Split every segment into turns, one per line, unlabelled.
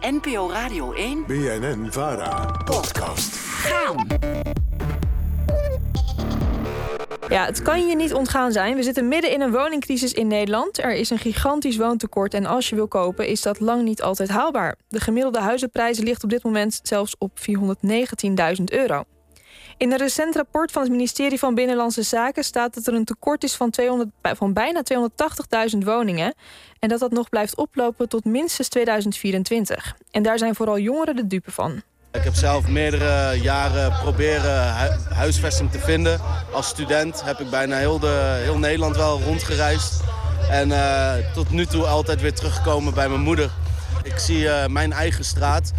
NPO Radio 1.
BNN Vara. Podcast.
Gaan.
Ja, het kan je niet ontgaan zijn. We zitten midden in een woningcrisis in Nederland. Er is een gigantisch woontekort en als je wil kopen is dat lang niet altijd haalbaar. De gemiddelde huizenprijs ligt op dit moment zelfs op 419.000 euro. In een recent rapport van het ministerie van Binnenlandse Zaken staat dat er een tekort is van, 200, van bijna 280.000 woningen. En dat dat nog blijft oplopen tot minstens 2024. En daar zijn vooral jongeren de dupe van.
Ik heb zelf meerdere jaren proberen hu- huisvesting te vinden. Als student heb ik bijna heel, de, heel Nederland wel rondgereisd. En eh, tot nu toe altijd weer teruggekomen bij mijn moeder. Ik zie eh, mijn eigen straat,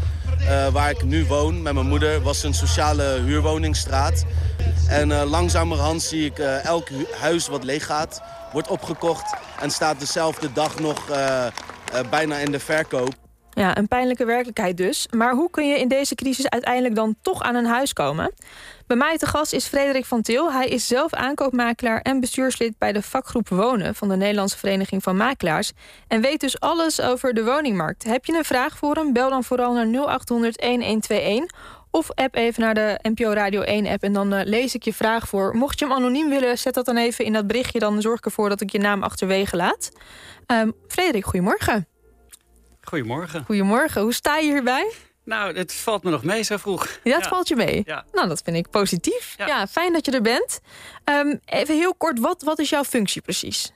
eh, waar ik nu woon met mijn moeder, was een sociale huurwoningstraat. En eh, langzamerhand zie ik eh, elk hu- huis wat leeg gaat, wordt opgekocht en staat dezelfde dag nog bijna in de verkoop.
Ja, een pijnlijke werkelijkheid dus. Maar hoe kun je in deze crisis uiteindelijk dan toch aan een huis komen? Bij mij te gast is Frederik van Til. Hij is zelf aankoopmakelaar en bestuurslid bij de vakgroep Wonen van de Nederlandse Vereniging van Makelaars. En weet dus alles over de woningmarkt. Heb je een vraag voor hem? Bel dan vooral naar 0800 1121. Of app even naar de NPO Radio 1 app en dan eh, lees ik je vraag voor. Mocht je hem anoniem willen, zet dat dan even in dat berichtje. Dan zorg ik ervoor dat ik je naam achterwege laat. Ehm Frederik, goedemorgen.
Goedemorgen.
Goedemorgen. Hoe sta je hierbij?
Nou, het valt me nog mee zo vroeg.
Ja, valt je mee.
Ja.
Nou, dat vind ik positief. Ja,
Ja.
fijn dat je er bent. Ehm, even heel kort, wat, wat is jouw functie precies?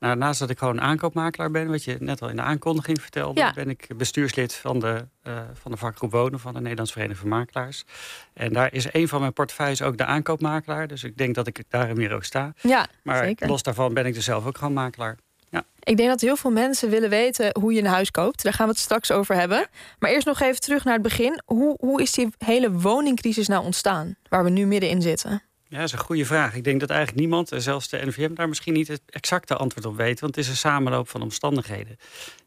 Nou, naast dat ik gewoon aankoopmakelaar ben, wat je net al in de aankondiging vertelde,
Ja.
ben ik bestuurslid van de, eh, van de vakgroep Wonen van de Nederlandse Vereniging van Makelaars. En daar is een van mijn portefeuilles ook de aankoopmakelaar. Dus ik denk dat ik daarin hier ook sta.
Ja,
Maar
zeker.
los daarvan ben ik dus zelf ook gewoon makelaar.
Ik denk dat heel veel mensen willen weten hoe je een huis koopt. Daar gaan we het straks over hebben. Maar eerst nog even terug naar het begin. Hoe, hoe is die hele woningcrisis nou ontstaan? Waar we nu middenin zitten.
Ja, dat is een goede vraag. Ik denk dat eigenlijk niemand, en zelfs de NVM, daar misschien niet het exacte antwoord op weet. Want het is een samenloop van omstandigheden.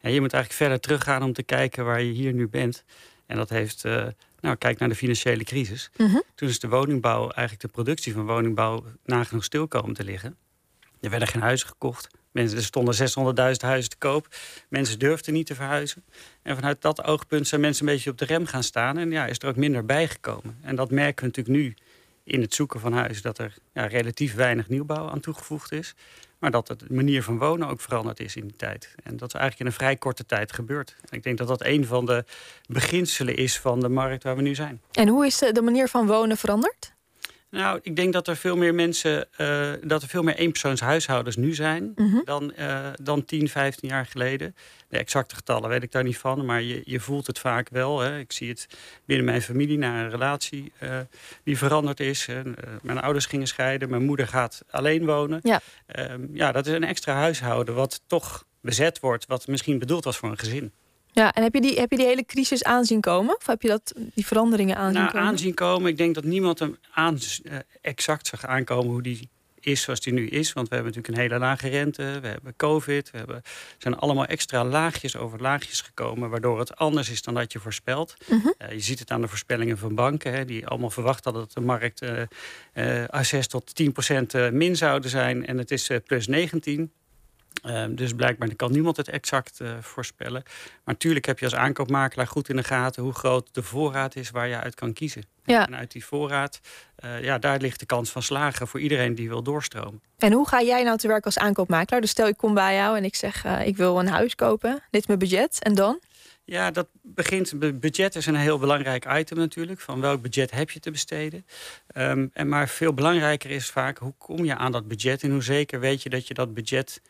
En je moet eigenlijk verder teruggaan om te kijken waar je hier nu bent. En dat heeft, eh, nou, kijk naar de financiële crisis.
Mhm.
Toen is de woningbouw, eigenlijk de productie van woningbouw, nagenoeg stil komen te liggen. Er werden geen huizen gekocht. Mensen, er stonden 600.000 huizen te koop. Mensen durfden niet te verhuizen. En vanuit dat oogpunt zijn mensen een beetje op de rem gaan staan. En ja, is er ook minder bijgekomen. En dat merken we natuurlijk nu in het zoeken van huizen. Dat er ja, relatief weinig nieuwbouw aan toegevoegd is. Maar dat de manier van wonen ook veranderd is in die tijd. En dat is eigenlijk in een vrij korte tijd gebeurd. En ik denk dat dat een van de beginselen is van de markt waar we nu zijn.
En hoe is de, de manier van wonen veranderd?
Nou, ik denk dat er veel meer mensen, eh, dat er veel meer eenpersoonshuishoudens nu zijn
Mhm.
dan, eh, dan 10, 15 jaar geleden. De exacte getallen weet ik daar niet van, maar je, je voelt het vaak wel. Hè. Ik zie het binnen mijn familie naar een relatie eh, die veranderd is. Mijn ouders gingen scheiden, mijn moeder gaat alleen wonen.
Ja.
Ehm, ja, dat is een extra huishouden wat toch bezet wordt, wat misschien bedoeld was voor een gezin.
Ja, en heb je die, heb je die hele crisis aanzien komen? Of heb je dat, die veranderingen aanzien
nou,
komen?
aanzien komen. Ik denk dat niemand hem aan, eh, exact zag aankomen hoe die is zoals die nu is. Want we hebben natuurlijk een hele lage rente, we hebben covid, we hebben, zijn allemaal extra laagjes over laagjes gekomen, waardoor het anders is dan dat je voorspelt.
Mhm.
Eh, je ziet het aan de voorspellingen van banken, hè, die allemaal verwacht hadden dat de markt eh eh 6 tot 10 procent min zouden zijn en het is plus 19. Ehm, dus blijkbaar kan niemand het exact eh, voorspellen. Maar natuurlijk heb je als aankoopmakelaar goed in de gaten hoe groot de voorraad is waar je uit kan kiezen.
Ja.
En uit die voorraad, eh, ja, daar ligt de kans van slagen voor iedereen die wil doorstromen.
En hoe ga jij nou te werk als aankoopmakelaar? Dus stel ik kom bij jou en ik zeg eh, ik wil een huis kopen. Dit is mijn budget. En dan?
Ja, dat begint. be- Budget is een heel belangrijk item natuurlijk. Van welk budget heb je te besteden? Ehm, en maar veel belangrijker is vaak hoe kom je aan dat budget en hoe zeker weet je dat je dat budget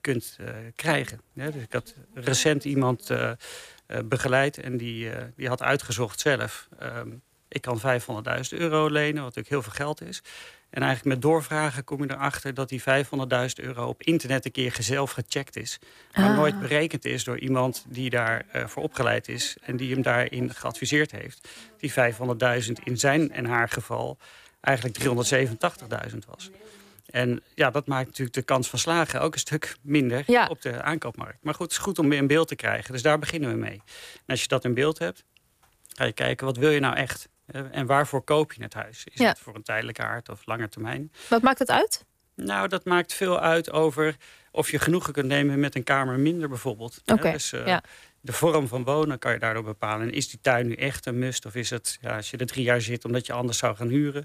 kunt eh, krijgen. Ja, dus ik had recent iemand eh, eh, begeleid en die, eh, die had uitgezocht zelf. ehm, ik kan 500.000 euro lenen, wat natuurlijk heel veel geld is. En eigenlijk met doorvragen kom je erachter dat die 500.000 euro op internet een keer zelf gecheckt is. Maar
Ah.
nooit berekend is door iemand die daarvoor voor opgeleid is en die hem daarin geadviseerd heeft. Die 500.000 in zijn en haar geval eigenlijk 387.000 was. En ja, dat maakt natuurlijk de kans van slagen ook een stuk minder
Ja.
op de aankoopmarkt. Maar goed, het is goed om weer in beeld te krijgen. Dus daar beginnen we mee. En als je dat in beeld hebt, ga je kijken wat wil je nou echt? Eh, En waarvoor koop je het huis? Is
Ja.
het voor een tijdelijke aard of lange termijn?
Wat maakt het uit?
Nou, dat maakt veel uit over of je genoegen kunt nemen met een kamer minder bijvoorbeeld.
Oké,
Dus, eh,
ja.
De vorm van wonen kan je daardoor bepalen. En is die tuin nu echt een must? Of is het, ja, als je er drie jaar zit omdat je anders zou gaan huren,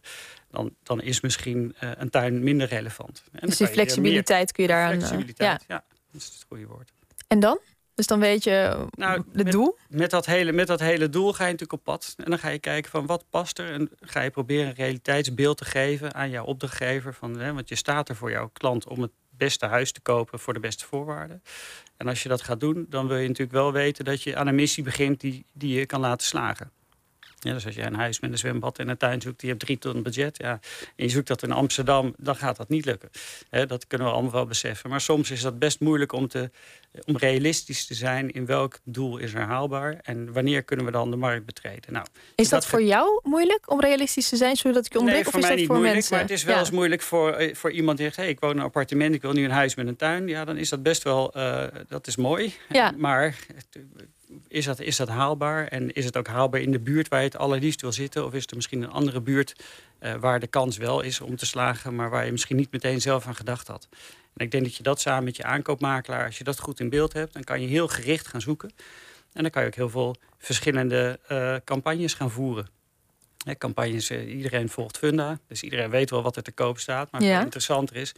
dan, dan is misschien uh, een tuin minder relevant.
En dus die flexibiliteit kun je daaraan...
Eh, flexibiliteit, uh, ja. ja. Dat is het goede woord.
En dan? Dus dan weet je nou, het doel?
Met dat, hele, met dat hele doel ga je natuurlijk op pad. En dan ga je kijken van wat past er. En ga je proberen een realiteitsbeeld te geven aan jouw opdrachtgever. Van, hè, want je staat er voor jouw klant om het beste huis te kopen voor de beste voorwaarden. En als je dat gaat doen, dan wil je natuurlijk wel weten dat je aan een missie begint die, die je kan laten slagen. Ja, dus als je een huis met een zwembad en een tuin zoekt, die hebt drie ton budget. Ja, en je zoekt dat in Amsterdam, dan gaat dat niet lukken. dat kunnen we allemaal wel beseffen. Maar soms is dat best moeilijk om, te, om realistisch te zijn in welk doel is er haalbaar en wanneer kunnen we dan de markt betreden. Nou,
is dat, voor jou moeilijk om realistisch te zijn, zodat ik je ontbreek?
Nee, voor
of is
mij
dat voor
moeilijk,
mensen?
maar het is wel eens moeilijk voor, eh, voor iemand die zegt: hey, ik woon in een appartement, ik wil nu een huis met een tuin. Ja, dan is dat best wel, uh, dat is mooi.
Ja.
Maar is dat, is dat haalbaar? En is het ook haalbaar in de buurt waar je het allerliefst wil zitten? Of is er misschien een andere buurt uh, waar de kans wel is om te slagen, maar waar je misschien niet meteen zelf aan gedacht had? En ik denk dat je dat samen met je aankoopmakelaar, als je dat goed in beeld hebt, dan kan je heel gericht gaan zoeken. En dan kan je ook heel veel verschillende uh, campagnes gaan voeren. Hè, campagnes, uh, iedereen volgt Funda, dus iedereen weet wel wat er te koop staat. Maar
Ja.
veel interessanter is,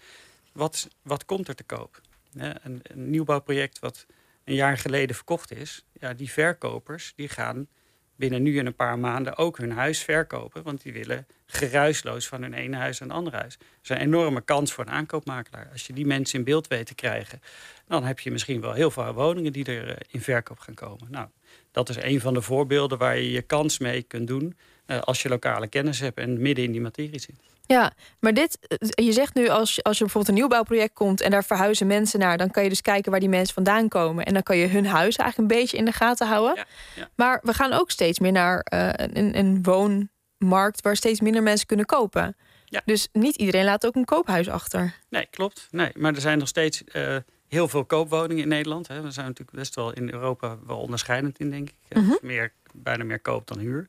wat, wat komt er te koop? Hè, een, een nieuwbouwproject wat een jaar geleden verkocht is, ja, die verkopers die gaan binnen nu en een paar maanden ook hun huis verkopen. Want die willen geruisloos van hun ene huis naar een ander huis. Dat is een enorme kans voor een aankoopmakelaar. Als je die mensen in beeld weet te krijgen, dan heb je misschien wel heel veel woningen die er eh, in verkoop gaan komen. Nou, dat is een van de voorbeelden waar je je kans mee kunt doen uh, als je lokale kennis hebt en midden in die materie zit.
Ja, maar dit, je zegt nu als, als je bijvoorbeeld een nieuwbouwproject komt en daar verhuizen mensen naar, dan kan je dus kijken waar die mensen vandaan komen en dan kan je hun huis eigenlijk een beetje in de gaten houden.
Ja, ja.
Maar we gaan ook steeds meer naar uh, een, een woonmarkt waar steeds minder mensen kunnen kopen.
Ja.
Dus niet iedereen laat ook een koophuis achter.
Nee, klopt. Nee, maar er zijn nog steeds uh, heel veel koopwoningen in Nederland. Hè. We zijn natuurlijk best wel in Europa wel onderscheidend in, denk ik.
Mhm.
Meer, bijna meer koop dan huur.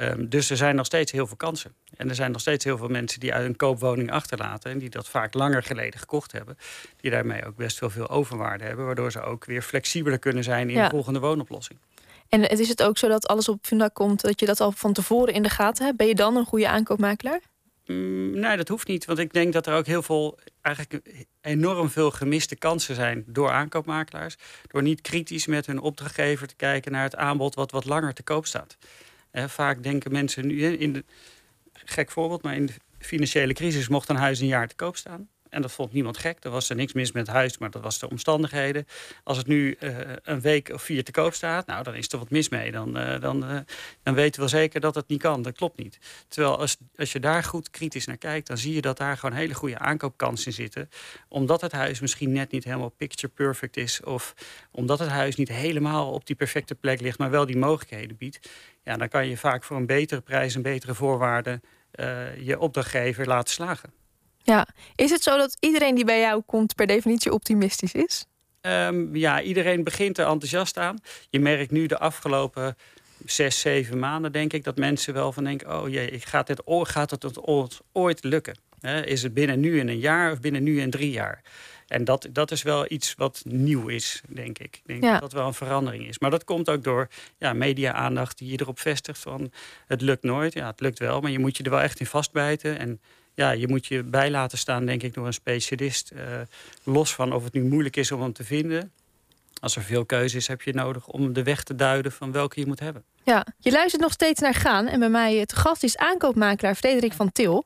Um, dus er zijn nog steeds heel veel kansen. En er zijn nog steeds heel veel mensen die uit een koopwoning achterlaten... en die dat vaak langer geleden gekocht hebben. Die daarmee ook best wel veel overwaarde hebben... waardoor ze ook weer flexibeler kunnen zijn in
Ja.
de volgende woonoplossing.
En het is het ook zo dat alles op Funda komt, dat je dat al van tevoren in de gaten hebt? Ben je dan een goede aankoopmakelaar?
Mm, nee, dat hoeft niet. Want ik denk dat er ook heel veel, eigenlijk enorm veel gemiste kansen zijn door aankoopmakelaars. Door niet kritisch met hun opdrachtgever te kijken naar het aanbod wat wat langer te koop staat. Vaak denken mensen nu, in de, gek voorbeeld, maar in de financiële crisis mocht een huis een jaar te koop staan. En dat vond niemand gek. Er was er niks mis met het huis, maar dat was de omstandigheden. Als het nu uh, een week of vier te koop staat, nou, dan is er wat mis mee. Dan, uh, dan, uh, dan weten we zeker dat het niet kan. Dat klopt niet. Terwijl als, als je daar goed kritisch naar kijkt, dan zie je dat daar gewoon hele goede aankoopkansen zitten. Omdat het huis misschien net niet helemaal picture perfect is. Of omdat het huis niet helemaal op die perfecte plek ligt, maar wel die mogelijkheden biedt. Ja, dan kan je vaak voor een betere prijs en betere voorwaarden je opdrachtgever laten slagen.
Ja, is het zo dat iedereen die bij jou komt per definitie optimistisch is?
Um, ja, iedereen begint er enthousiast aan. Je merkt nu de afgelopen zes, zeven maanden, denk ik, dat mensen wel van denken: oh jee, gaat, dit, gaat het ons ooit lukken? He, is het binnen nu in een jaar of binnen nu in drie jaar? En dat, dat is wel iets wat nieuw is, denk ik. Ik denk
Ja.
dat dat wel een verandering is. Maar dat komt ook door ja, media-aandacht die je erop vestigt van het lukt nooit. Ja, het lukt wel, maar je moet je er wel echt in vastbijten. En ja, je moet je bij laten staan, denk ik, door een specialist. Uh, los van of het nu moeilijk is om hem te vinden. Als er veel keuze is, heb je nodig om de weg te duiden van welke je moet hebben.
Ja, je luistert nog steeds naar Gaan. En bij mij te gast is aankoopmakelaar Frederik van Til.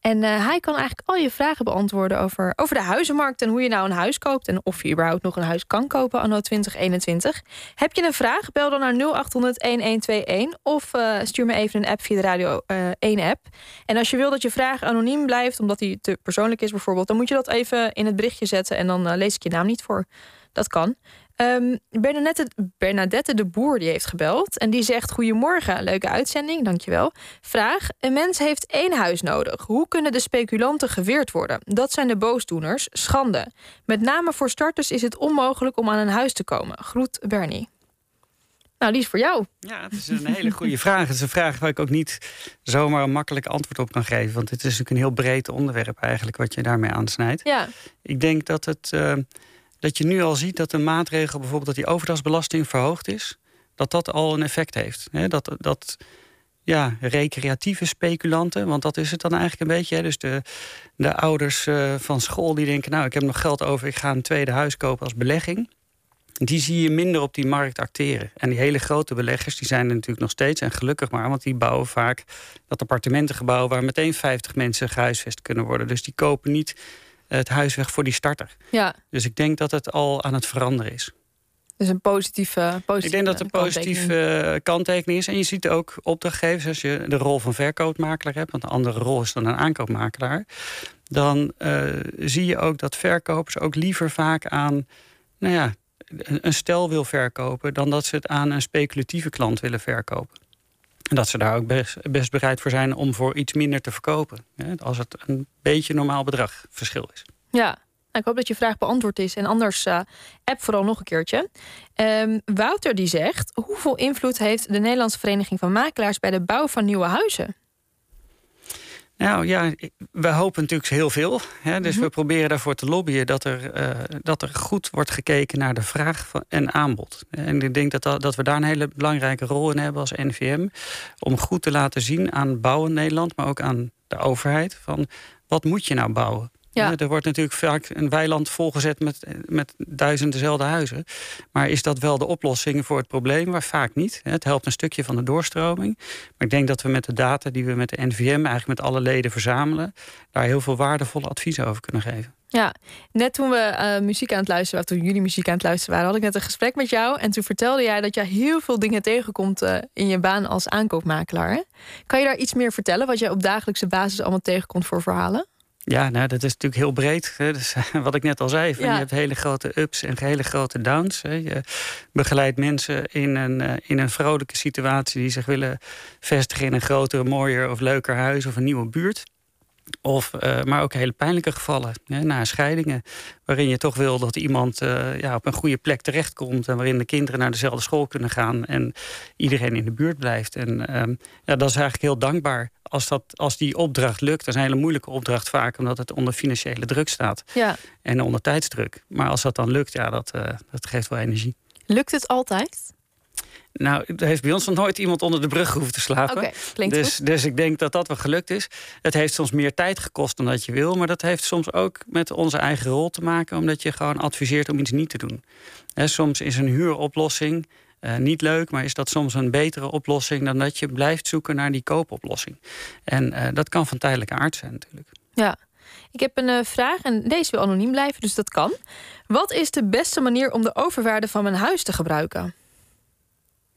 En uh, hij kan eigenlijk al je vragen beantwoorden over, over de huizenmarkt... en hoe je nou een huis koopt en of je überhaupt nog een huis kan kopen anno 2021. Heb je een vraag? Bel dan naar 0800-1121 of uh, stuur me even een app via de Radio uh, 1-app. En als je wil dat je vraag anoniem blijft, omdat die te persoonlijk is bijvoorbeeld... dan moet je dat even in het berichtje zetten en dan lees ik je naam niet voor. Dat kan. Um, Bernadette, Bernadette de Boer die heeft gebeld en die zegt: Goedemorgen, leuke uitzending, dankjewel. Vraag: Een mens heeft één huis nodig. Hoe kunnen de speculanten geweerd worden? Dat zijn de boosdoeners. Schande. Met name voor starters is het onmogelijk om aan een huis te komen. Groet Bernie. Nou, die is voor jou.
Ja, het is een hele goede vraag. Het is een vraag waar ik ook niet zomaar een makkelijk antwoord op kan geven. Want het is natuurlijk een heel breed onderwerp eigenlijk wat je daarmee aansnijdt.
Ja.
Ik denk dat het. Uh, dat je nu al ziet dat de maatregel, bijvoorbeeld dat die overdrachtsbelasting verhoogd is, dat dat al een effect heeft. dat, dat ja, recreatieve speculanten, want dat is het dan eigenlijk een beetje. Dus de, de ouders uh, van school die denken, nou ik heb nog geld over, ik ga een tweede huis kopen als belegging. Die zie je minder op die markt acteren. En die hele grote beleggers, die zijn er natuurlijk nog steeds. En gelukkig maar, want die bouwen vaak dat appartementengebouw... waar meteen 50 mensen gehuisvest kunnen worden. Dus die kopen niet het huis weg voor die starter.
Ja.
Dus ik denk dat het al aan het veranderen is.
Dus een positieve, positieve
Ik denk dat het een positieve kanttekening is. En je ziet ook opdrachtgevers, als je de rol van verkoopmakelaar hebt... want een andere rol is dan een aankoopmakelaar... dan uh, zie je ook dat verkopers ook liever vaak aan... nou ja, een stel wil verkopen... dan dat ze het aan een speculatieve klant willen verkopen. En dat ze daar ook best, bereid voor zijn om voor iets minder te verkopen. Hè, als het een beetje normaal bedrag verschil is.
Ja, nou, ik hoop dat je vraag beantwoord is. En anders uh, app vooral nog een keertje. Um, Wouter die zegt... hoeveel invloed heeft de Nederlandse Vereniging van Makelaars... bij de bouw van nieuwe huizen?
Nou ja, we hopen natuurlijk heel veel. Hè, dus we mhm. proberen daarvoor te lobbyen dat er, uh, dat er goed wordt gekeken naar de vraag van, en aanbod. En ik denk dat, dat we daar een hele belangrijke rol in hebben als NVM. Om goed te laten zien aan bouwen Nederland, maar ook aan de overheid. Van wat moet je nou bouwen? Ja. Er wordt natuurlijk vaak een weiland volgezet met, met duizenden dezelfde huizen. Maar is dat wel de oplossing voor het probleem? Maar vaak niet. Het helpt een stukje van de doorstroming. Maar ik denk dat we met de data die we met de NVM, eigenlijk met alle leden verzamelen, daar heel veel waardevolle adviezen over kunnen geven.
Ja, net toen we uh, muziek aan het luisteren waren, toen jullie muziek aan het luisteren waren, had ik net een gesprek met jou. En toen vertelde jij dat jij heel veel dingen tegenkomt uh, in je baan als aankoopmakelaar. Hè? Kan je daar iets meer vertellen wat jij op dagelijkse basis allemaal tegenkomt voor verhalen?
Ja, nou, dat is natuurlijk heel breed. Hè. Dus, wat ik net al zei, van, je hebt hele grote ups en hele grote downs. Hè. Je begeleidt mensen in een, uh, in een vrolijke situatie... die zich willen vestigen in een groter, mooier of leuker huis... of een nieuwe buurt. Of, uh, maar ook hele pijnlijke gevallen, hè, na scheidingen. Waarin je toch wil dat iemand uh, ja, op een goede plek terechtkomt. En waarin de kinderen naar dezelfde school kunnen gaan. En iedereen in de buurt blijft. En uh, ja, dat is eigenlijk heel dankbaar. Als, dat, als die opdracht lukt. Dat is een hele moeilijke opdracht vaak. Omdat het onder financiële druk staat.
Ja.
En onder tijdsdruk. Maar als dat dan lukt, ja, dat, uh, dat geeft wel energie.
Lukt het altijd?
Nou, er heeft bij ons nog nooit iemand onder de brug hoeven te slapen.
Okay,
dus,
goed.
dus ik denk dat dat wel gelukt is. Het heeft soms meer tijd gekost dan dat je wil. Maar dat heeft soms ook met onze eigen rol te maken. Omdat je gewoon adviseert om iets niet te doen. He, soms is een huuroplossing uh, niet leuk. Maar is dat soms een betere oplossing dan dat je blijft zoeken naar die koopoplossing. En uh, dat kan van tijdelijke aard zijn natuurlijk.
Ja. Ik heb een uh, vraag en deze wil anoniem blijven, dus dat kan. Wat is de beste manier om de overwaarde van mijn huis te gebruiken?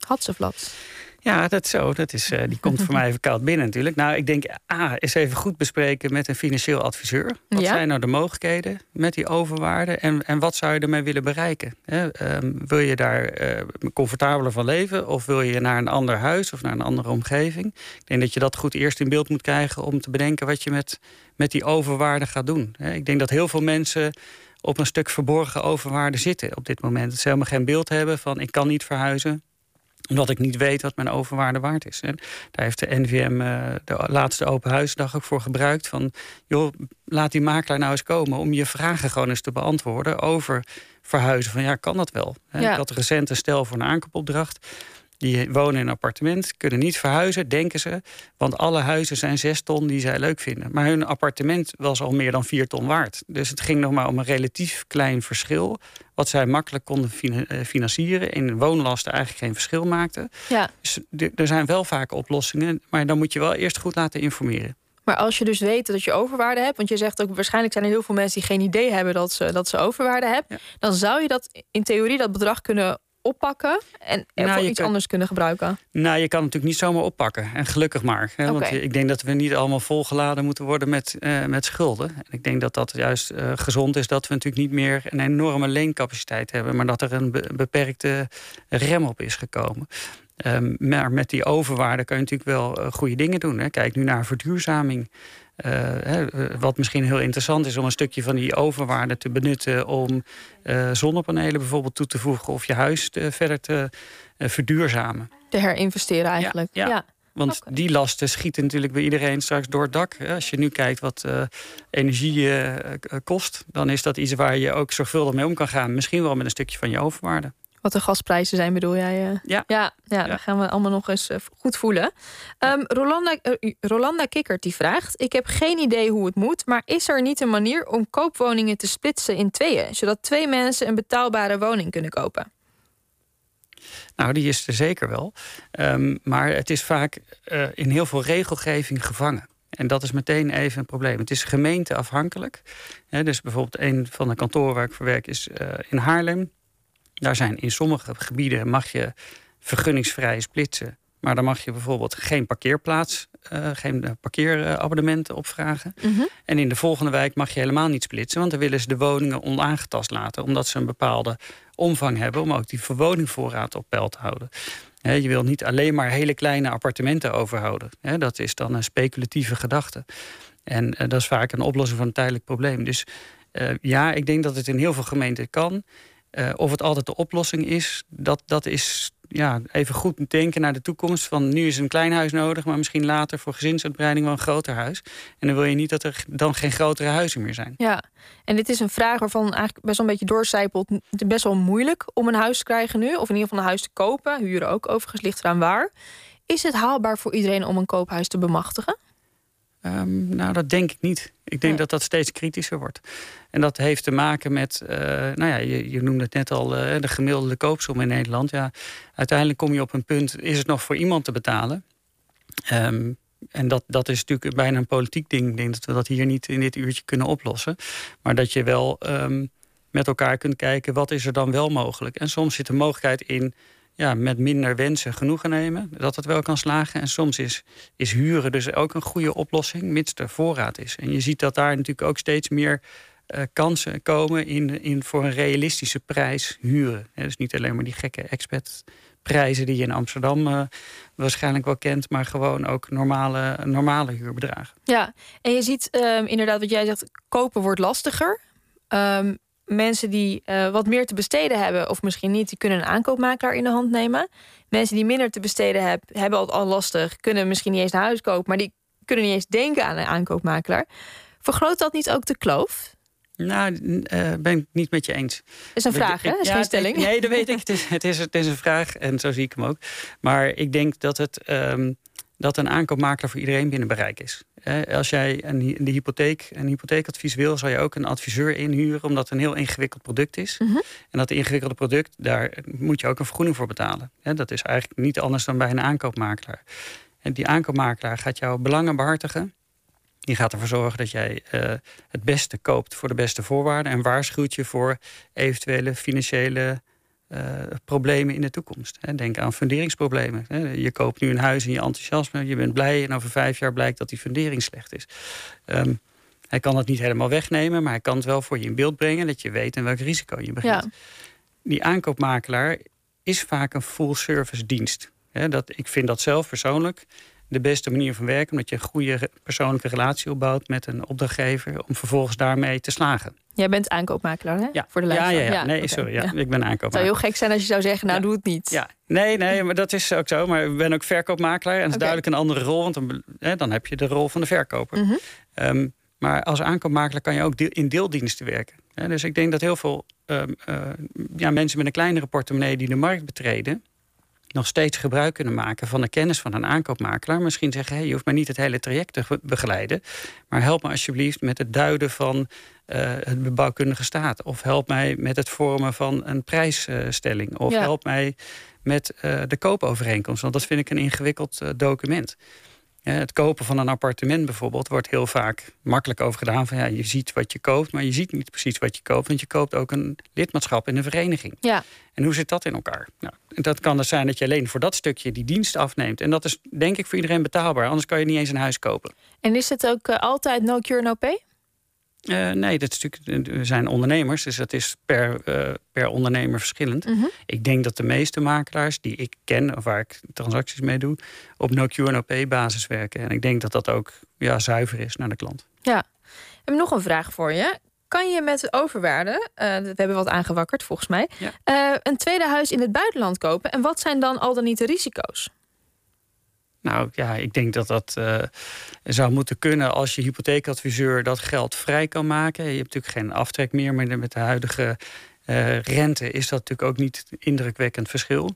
Hatseflats.
Ja, dat zo. Dat is, uh, die komt voor mij even koud binnen natuurlijk. Nou, ik denk, A, is even goed bespreken met een financieel adviseur. Wat
Ja.
zijn nou de mogelijkheden met die overwaarde? En, en wat zou je ermee willen bereiken? Hè, ehm, wil je daar eh, comfortabeler van leven? Of wil je naar een ander huis of naar een andere omgeving? Ik denk dat je dat goed eerst in beeld moet krijgen... om te bedenken wat je met, met die overwaarde gaat doen. Hè, Ik denk dat heel veel mensen op een stuk verborgen overwaarde zitten op dit moment. Dat ze helemaal geen beeld hebben van ik kan niet verhuizen omdat ik niet weet wat mijn overwaarde waard is. En daar heeft de NVM uh, de laatste open huisdag ook voor gebruikt. Van, joh, laat die makelaar nou eens komen om je vragen gewoon eens te beantwoorden over verhuizen. Van ja, kan dat wel?
Ja.
Ik had recent een stel voor een aankoopopdracht. Die wonen in een appartement, kunnen niet verhuizen, denken ze. Want alle huizen zijn zes ton die zij leuk vinden. Maar hun appartement was al meer dan vier ton waard. Dus het ging nog maar om een relatief klein verschil. Wat zij makkelijk konden eh, financieren. In woonlasten eigenlijk geen verschil maakte.
Ja.
Dus er zijn wel vaak oplossingen. Maar dan moet je wel eerst goed laten informeren.
Maar als je dus weet dat je overwaarde hebt, want je zegt ook waarschijnlijk zijn er heel veel mensen die geen idee hebben dat ze, dat ze overwaarde hebben,
Ja.
dan zou je dat in theorie dat bedrag kunnen oppakken en
Nou,
voor iets
kan-
anders kunnen gebruiken.
Nou, je kan het natuurlijk niet zomaar oppakken. En gelukkig maar. Hè? Want ik denk dat we niet allemaal volgeladen moeten worden met, eh, met schulden. En ik denk dat dat juist eh, gezond is dat we natuurlijk niet meer een enorme leencapaciteit hebben. Maar dat er een be- beperkte rem op is gekomen. Ehm, maar met die overwaarde kan je natuurlijk wel eh, goede dingen doen. Hè? Kijk nu naar verduurzaming. Eh, hè, eh, wat misschien heel interessant is om een stukje van die overwaarde te benutten om eh, zonnepanelen bijvoorbeeld toe te voegen of je huis te- verder te verduurzamen.
Te herinvesteren eigenlijk.
ja. Want die lasten schieten natuurlijk bij iedereen straks door het dak. Als je nu kijkt wat energie kost, dan is dat iets waar je ook zorgvuldig mee om kan gaan. Misschien wel met een stukje van je overwaarde.
Wat de gasprijzen zijn, bedoel jij? eh?
Ja.
Ja, ja, dat gaan we allemaal nog eens eh, goed voelen. Ehm, Rolanda, eh, Rolanda Kikkert die vraagt... Ik heb geen idee hoe het moet... maar is er niet een manier om koopwoningen te splitsen in tweeën... zodat twee mensen een betaalbare woning kunnen kopen?
Nou, die is er zeker wel. Ehm, maar het is vaak in heel veel regelgeving gevangen. En dat is meteen even een probleem. Het is gemeenteafhankelijk. Dus bijvoorbeeld een van de kantoren waar ik voor werk is in Haarlem. Daar zijn in sommige gebieden mag je vergunningsvrij splitsen. Maar dan mag je bijvoorbeeld geen parkeerplaats, eh, geen eh, parkeerabonnementen opvragen. En in de volgende wijk mag je helemaal niet splitsen, want dan willen ze de woningen onaangetast laten, omdat ze een bepaalde omvang hebben om ook die verwoningvoorraad op peil te houden. Je wil niet alleen maar hele kleine appartementen overhouden. Dat is dan een speculatieve gedachte. En eh, dat is vaak een oplossing van een tijdelijk probleem. Dus ja, ik denk dat het in heel veel gemeenten kan. Eh, of het altijd de oplossing is, dat, dat is ja, even goed denken naar de toekomst. Van nu is een klein huis nodig, maar misschien later voor gezinsuitbreiding wel een groter huis. En dan wil je niet dat er dan geen grotere huizen meer zijn.
Ja, en dit is een vraag waarvan eigenlijk best wel een beetje doorcijpelt. Het is best wel moeilijk om een huis te krijgen nu. Of in ieder geval een huis te kopen. Huren ook overigens, ligt eraan waar. Is het haalbaar voor iedereen om een koophuis te bemachtigen?
Ehm, nou, dat denk ik niet. Ik denk dat dat steeds kritischer wordt. En dat heeft te maken met, eh, nou ja, je, je noemde het net al, eh, de gemiddelde koopsom in Nederland. Ja, uiteindelijk kom je op een punt, is het nog voor iemand te betalen? Ehm, en dat, dat is natuurlijk bijna een politiek ding. Ik denk dat we dat hier niet in dit uurtje kunnen oplossen. Maar dat je wel ehm, met elkaar kunt kijken, wat is er dan wel mogelijk? En soms zit de mogelijkheid in ja, met minder wensen genoegen nemen, dat het wel kan slagen. En soms is, is huren dus ook een goede oplossing, mits er voorraad is. En je ziet dat daar natuurlijk ook steeds meer eh, kansen komen in, in voor een realistische prijs huren. Dus niet alleen maar die gekke expatprijzen die je in Amsterdam eh, waarschijnlijk wel kent, maar gewoon ook normale, normale huurbedragen.
Ja, en je ziet ehm, inderdaad wat jij zegt, kopen wordt lastiger. Ehm, mensen die eh, wat meer te besteden hebben, of misschien niet, die kunnen een aankoopmakelaar in de hand nemen. Mensen die minder te besteden hebben, hebben al, al lastig, kunnen misschien niet eens een huis kopen, maar die kunnen niet eens denken aan een aankoopmakelaar. Vergroot dat niet ook de kloof?
Nou, eh, ben ik het niet met je eens.
Is een vraag, hè? Is
Ja,
geen
het-
stelling.
Nee, dat weet ik. Het is, het, is, het is een vraag en zo zie ik hem ook. Maar ik denk dat, het, ehm, dat een aankoopmakelaar voor iedereen binnen bereik is. Als jij een, de hypotheek, een hypotheekadvies wil, zou je ook een adviseur inhuren, omdat het een heel ingewikkeld product is.
Mhm.
En dat ingewikkelde product, daar moet je ook een vergoeding voor betalen. Dat is eigenlijk niet anders dan bij een aankoopmakelaar. En die aankoopmakelaar gaat jouw belangen behartigen. Die gaat ervoor zorgen dat jij eh, het beste koopt voor de beste voorwaarden. En waarschuwt je voor eventuele financiële problemen in de toekomst. Hè. Denk aan funderingsproblemen. Hè. Je koopt nu een huis in je enthousiasme, je bent blij en over vijf jaar blijkt dat die fundering slecht is. Ehm, hij kan dat niet helemaal wegnemen, maar hij kan het wel voor je in beeld brengen dat je weet in welk risico je begint.
Ja.
Die aankoopmakelaar is vaak een full-service dienst. Hè, dat, ik vind dat zelf persoonlijk de beste manier van werken, omdat je een goede persoonlijke relatie opbouwt met een opdrachtgever, om vervolgens daarmee te slagen.
Jij bent aankoopmakelaar, hè?
Ja,
Voor de
ja, ja,
luisteraar.
ja. Nee, sorry. Ja.
ja.
Ik ben
Het zou
aankoopmakelaar.
heel gek zijn als je zou zeggen, nou doe het niet.
Ja, nee, nee, maar dat is ook zo. Maar ik ben ook verkoopmakelaar. En dat is duidelijk een andere rol, want dan, hè, dan heb je de rol van de verkoper.
Mhm.
Ehm, maar als aankoopmakelaar kan je ook deel- in deeldiensten werken. Dus ik denk dat heel veel ehm, eh, ja, mensen met een kleinere portemonnee die de markt betreden, nog steeds gebruik kunnen maken van de kennis van een aankoopmakelaar. Misschien zeggen, hey, je hoeft mij niet het hele traject te ge- begeleiden. Maar help me alsjeblieft met het duiden van eh, het bebouwkundige staat. Of help mij met het vormen van een prijsstelling. Of
Ja.
help mij met eh, de koopovereenkomst. Want dat vind ik een ingewikkeld eh, document. Het kopen van een appartement bijvoorbeeld wordt heel vaak makkelijk over gedaan. Van ja, je ziet wat je koopt, maar je ziet niet precies wat je koopt. Want je koopt ook een lidmaatschap in een vereniging.
Ja.
En hoe zit dat in elkaar? Nou, dat kan dus zijn dat je alleen voor dat stukje die dienst afneemt. En dat is denk ik voor iedereen betaalbaar. Anders kan je niet eens een huis kopen.
En is het ook eh, altijd no cure, no pay?
Eh, nee, dat is natuurlijk, we zijn ondernemers, dus dat is per, eh, per ondernemer verschillend.
Mhm.
Ik denk dat de meeste makelaars die ik ken, of waar ik transacties mee doe, op no cure no pay basis werken. En ik denk dat dat ook ja, zuiver is naar de klant.
Ja. Ik heb nog een vraag voor je. Kan je met overwaarde, eh, we hebben wat aangewakkerd volgens mij,
Ja.
eh, een tweede huis in het buitenland kopen? En wat zijn dan al dan niet de risico's?
Nou ja, ik denk dat dat uh, zou moeten kunnen als je hypotheekadviseur dat geld vrij kan maken. Je hebt natuurlijk geen aftrek meer, maar met de huidige uh, rente is dat natuurlijk ook niet indrukwekkend verschil.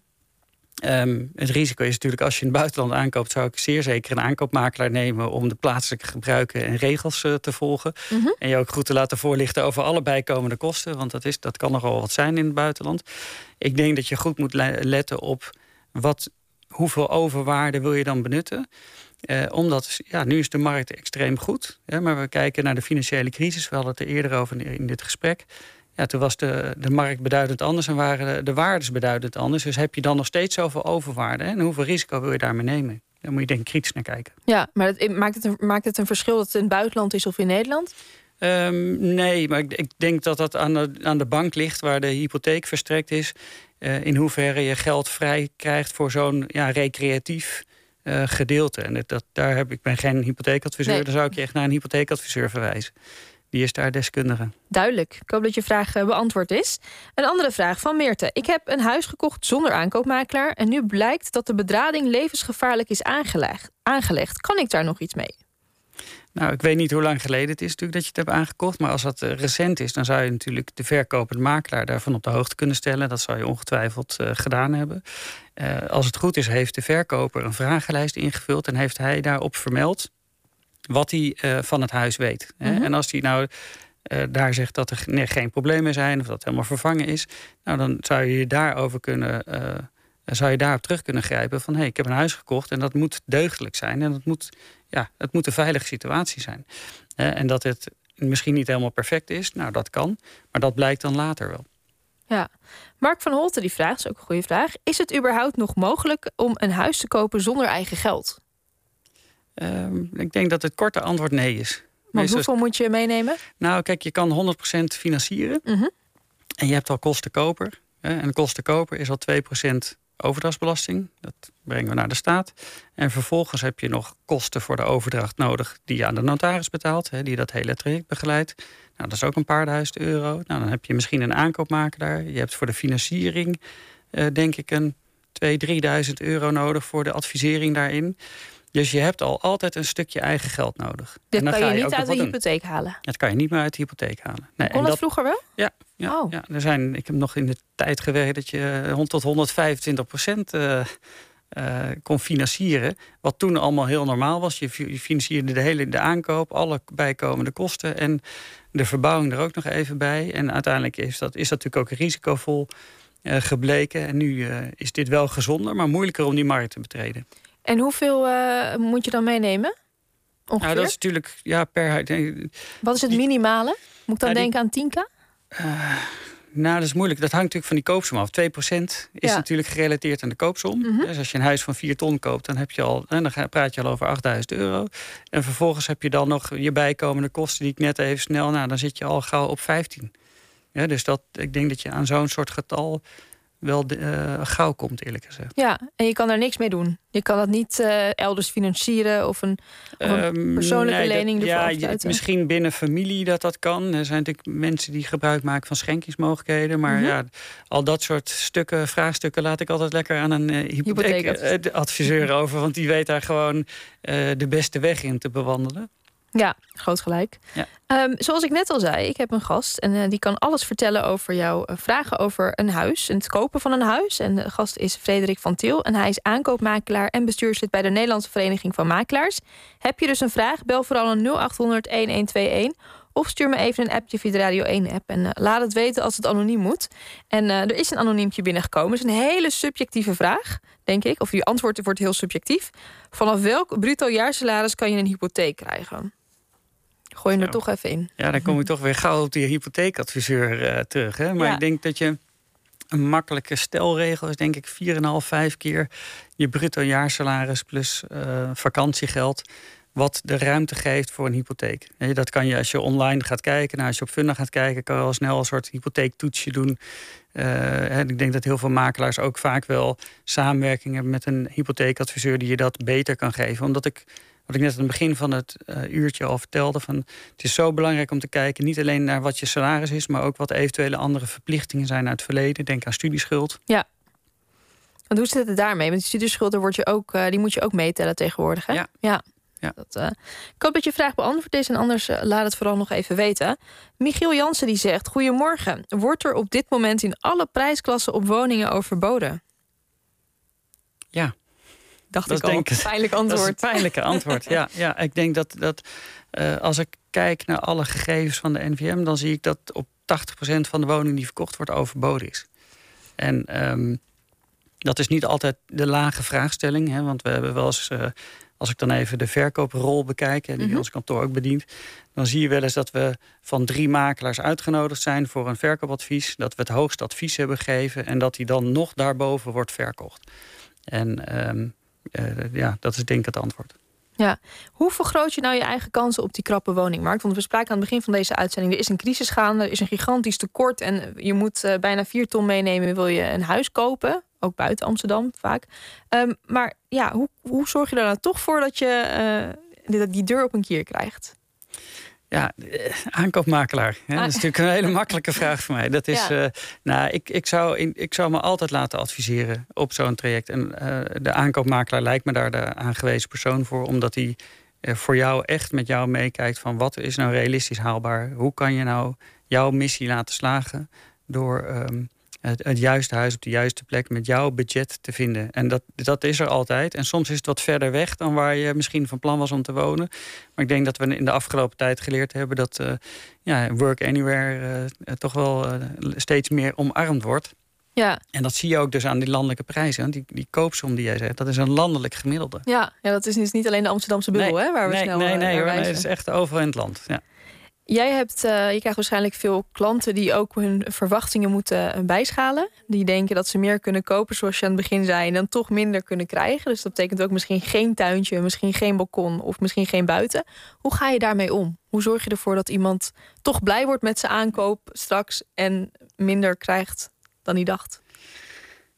Um, het risico is natuurlijk als je in het buitenland aankoopt, zou ik zeer zeker een aankoopmakelaar nemen om de plaatselijke gebruiken en regels uh, te volgen. Mm -hmm. En je ook goed te laten voorlichten over alle bijkomende kosten, want dat, is, dat kan nogal wat zijn in het buitenland. Ik denk dat je goed moet letten op wat hoeveel overwaarde wil je dan benutten? Eh, omdat ja, nu is de markt extreem goed. Maar we kijken naar de financiële crisis. We hadden het er eerder over in, dit gesprek. Ja, toen was de, de markt beduidend anders en waren de, de waardes beduidend anders. Dus heb je dan nog steeds zoveel overwaarde? En hoeveel risico wil je daarmee nemen? Daar moet je denk ik kritisch naar kijken.
Ja, maar maakt, het een, maakt het een verschil dat het in het buitenland is of in Nederland?
Um, nee, maar ik, ik, denk dat dat aan de, aan de bank ligt waar de hypotheek verstrekt is. Uh, in hoeverre je geld vrij krijgt voor zo'n ja, recreatief uh, gedeelte. En dat, daar heb, ik ben geen hypotheekadviseur, nee. dan zou ik je echt naar een hypotheekadviseur verwijzen. Die is daar deskundige.
Duidelijk. Ik hoop dat je vraag uh, beantwoord is. Een andere vraag van Meerte. Ik heb een huis gekocht zonder aankoopmakelaar... en nu blijkt dat de bedrading levensgevaarlijk is aangelegd. aangelegd. Kan ik daar nog iets mee?
Nou, ik weet niet hoe lang geleden het is natuurlijk dat je het hebt aangekocht. Maar als dat uh, recent is, dan zou je natuurlijk de verkopende makelaar daarvan op de hoogte kunnen stellen. Dat zou je ongetwijfeld uh, gedaan hebben. Uh, als het goed is, heeft de verkoper een vragenlijst ingevuld en heeft hij daarop vermeld wat hij van het huis weet. Mm -hmm. En als hij nou daar zegt dat er nee, geen problemen zijn of dat het helemaal vervangen is, nou dan zou je je daarover kunnen zou je daarop terug kunnen grijpen van hé, hey, ik heb een huis gekocht en dat moet deugdelijk zijn en dat moet ja, het moet een veilige situatie zijn. en dat het misschien niet helemaal perfect is, nou dat kan, maar dat blijkt dan later wel.
Ja, Mark van Holten die vraagt, is ook een goede vraag. Is het überhaupt nog mogelijk om een huis te kopen zonder eigen geld?
Um, ik denk dat het korte antwoord nee is.
Maar hoeveel moet je meenemen?
Nou, kijk, je kan 100% financieren. Mm -hmm. En je hebt al kostenkoper. En kostenkoper is al 2% overdrachtsbelasting. Dat brengen we naar de staat. En vervolgens heb je nog kosten voor de overdracht nodig... die je aan de notaris betaalt, hè, die dat hele traject begeleidt. Nou, dat is ook een paar duizend euro. Nou, dan heb je misschien een aankoopmakelaar. Je hebt voor de financiering, uh, denk ik, een 2.000, 3.000 euro nodig... voor de advisering daarin. Dus je hebt al altijd een stukje eigen geld nodig.
Dit kan je, je niet uit de hypotheek halen?
Dat kan je niet meer uit de hypotheek halen.
Nee, Kon dat, dat vroeger wel?
Ja, ja, oh. ja, er zijn, ik heb nog in de tijd gewerkt dat je tot 125 procent uh, uh, kon financieren. Wat toen allemaal heel normaal was. Je, financierde de hele de aankoop, alle bijkomende kosten en de verbouwing er ook nog even bij. En uiteindelijk is dat, is dat natuurlijk ook risicovol uh, gebleken. En nu is dit wel gezonder, maar moeilijker om die markt te betreden.
En hoeveel moet je dan meenemen? Ongeveer?
Nou, dat is natuurlijk ja, per.
Wat is het minimale? Moet ik dan nou, denken die, aan 10k?
Uh, nou, dat is moeilijk. Dat hangt natuurlijk van die koopsom af. 2% is ja. natuurlijk gerelateerd aan de koopsom. Mm -hmm. Dus als je een huis van 4 ton koopt, dan, heb je al, dan praat je al over 8000 euro. En vervolgens heb je dan nog je bijkomende kosten die ik net even snel... Nou, dan zit je al gauw op 15. Ja, dus dat, ik denk dat je aan zo'n soort getal wel uh, gauw komt, eerlijk gezegd.
Ja, en je kan daar niks mee doen. Je kan dat niet uh, elders financieren of een, of een um, persoonlijke nee, lening
dat, Ja, je, misschien binnen familie dat dat kan. Er zijn natuurlijk mensen die gebruik maken van schenkingsmogelijkheden. Maar mm -hmm. ja, al dat soort stukken, vraagstukken... laat ik altijd lekker aan een uh, hypotheekadviseur over. Want die weet daar gewoon de beste weg in te bewandelen.
Ja, groot gelijk. Ja. Um, zoals ik net al zei, ik heb een gast en uh, die kan alles vertellen over jouw uh, vragen over een huis en het kopen van een huis. En de gast is Frederik van Til en hij is aankoopmakelaar en bestuurslid bij de Nederlandse Vereniging van Makelaars. Heb je dus een vraag, bel vooral een 0800 1121 of stuur me even een appje via de Radio 1-app en uh, laat het weten als het anoniem moet. En er is een anoniempje binnengekomen. Het is een hele subjectieve vraag, denk ik. Of je antwoord wordt heel subjectief. Vanaf welk bruto jaarsalaris kan je een hypotheek krijgen? Gooi je er toch even in.
Ja, dan kom ik toch weer gauw op die hypotheekadviseur uh, terug. Hè? Maar ja. ik denk dat je een makkelijke stelregel is, denk ik, 4,5, 5 keer je bruto jaarsalaris plus uh, vakantiegeld. Wat de ruimte geeft voor een hypotheek. Dat kan je als je online gaat kijken, nou, als je op Funda gaat kijken, kan je al snel een soort hypotheektoetsje doen. Uh, ik denk dat heel veel makelaars ook vaak wel samenwerking hebben met een hypotheekadviseur die je dat beter kan geven. Omdat ik wat ik net aan het begin van het uh, uurtje al vertelde. Van, het is zo belangrijk om te kijken, niet alleen naar wat je salaris is, maar ook wat eventuele andere verplichtingen zijn uit het verleden. Denk aan studieschuld.
Ja. Want hoe zit het daarmee? Want die studieschulden word je ook, uh, die moet je ook meetellen tegenwoordig. Hè?
Ja.
ja.
Ja.
Dat, uh, ik hoop dat je vraag beantwoord is en anders laat het vooral nog even weten. Michiel Jansen die zegt: Goedemorgen. Wordt er op dit moment in alle prijsklassen op woningen overboden?
Ja.
Dacht
dat
ik al.
Denk,
pijnlijk antwoord.
Dat is een pijnlijke antwoord. ja, ja, ik denk dat, dat uh, als ik kijk naar alle gegevens van de NVM, dan zie ik dat op 80% van de woningen die verkocht wordt overboden is. En um, dat is niet altijd de lage vraagstelling. Hè, want we hebben wel eens, uh, als ik dan even de verkooprol bekijk, die mm -hmm. ons kantoor ook bedient, dan zie je wel eens dat we van drie makelaars uitgenodigd zijn voor een verkoopadvies. Dat we het hoogste advies hebben gegeven en dat die dan nog daarboven wordt verkocht. En um, uh, ja, dat is denk ik het antwoord.
Ja, hoe vergroot je nou je eigen kansen op die krappe woningmarkt? Want we spraken aan het begin van deze uitzending: er is een crisis gaande, er is een gigantisch tekort en je moet uh, bijna vier ton meenemen. Wil je een huis kopen? Ook buiten Amsterdam vaak. Um, maar ja, hoe, hoe zorg je er nou toch voor dat je uh, die deur op een kier krijgt?
Ja, aankoopmakelaar. Ja, dat is natuurlijk een hele makkelijke vraag voor mij. Dat is, ja. uh, nou, ik, ik, zou in, ik zou me altijd laten adviseren op zo'n traject. En uh, de aankoopmakelaar lijkt me daar de aangewezen persoon voor, omdat hij uh, voor jou echt met jou meekijkt van wat is nou realistisch haalbaar? Hoe kan je nou jouw missie laten slagen door um, het, het, juiste huis op de juiste plek met jouw budget te vinden. En dat, dat is er altijd. En soms is het wat verder weg dan waar je misschien van plan was om te wonen. Maar ik denk dat we in de afgelopen tijd geleerd hebben dat uh, ja, work anywhere uh, toch wel uh, steeds meer omarmd wordt.
Ja.
En dat zie je ook dus aan die landelijke prijzen. Want die, die koopsom die jij zegt, dat is een landelijk gemiddelde.
Ja, ja dat is dus niet alleen de Amsterdamse bubbel,
nee,
hè, waar we
nee,
snel
nee, nee, nee, het is echt overal in het land. Ja.
Jij hebt, uh, je krijgt waarschijnlijk veel klanten die ook hun verwachtingen moeten bijschalen. Die denken dat ze meer kunnen kopen, zoals je aan het begin zei, en dan toch minder kunnen krijgen. Dus dat betekent ook misschien geen tuintje, misschien geen balkon of misschien geen buiten. Hoe ga je daarmee om? Hoe zorg je ervoor dat iemand toch blij wordt met zijn aankoop straks en minder krijgt dan hij dacht?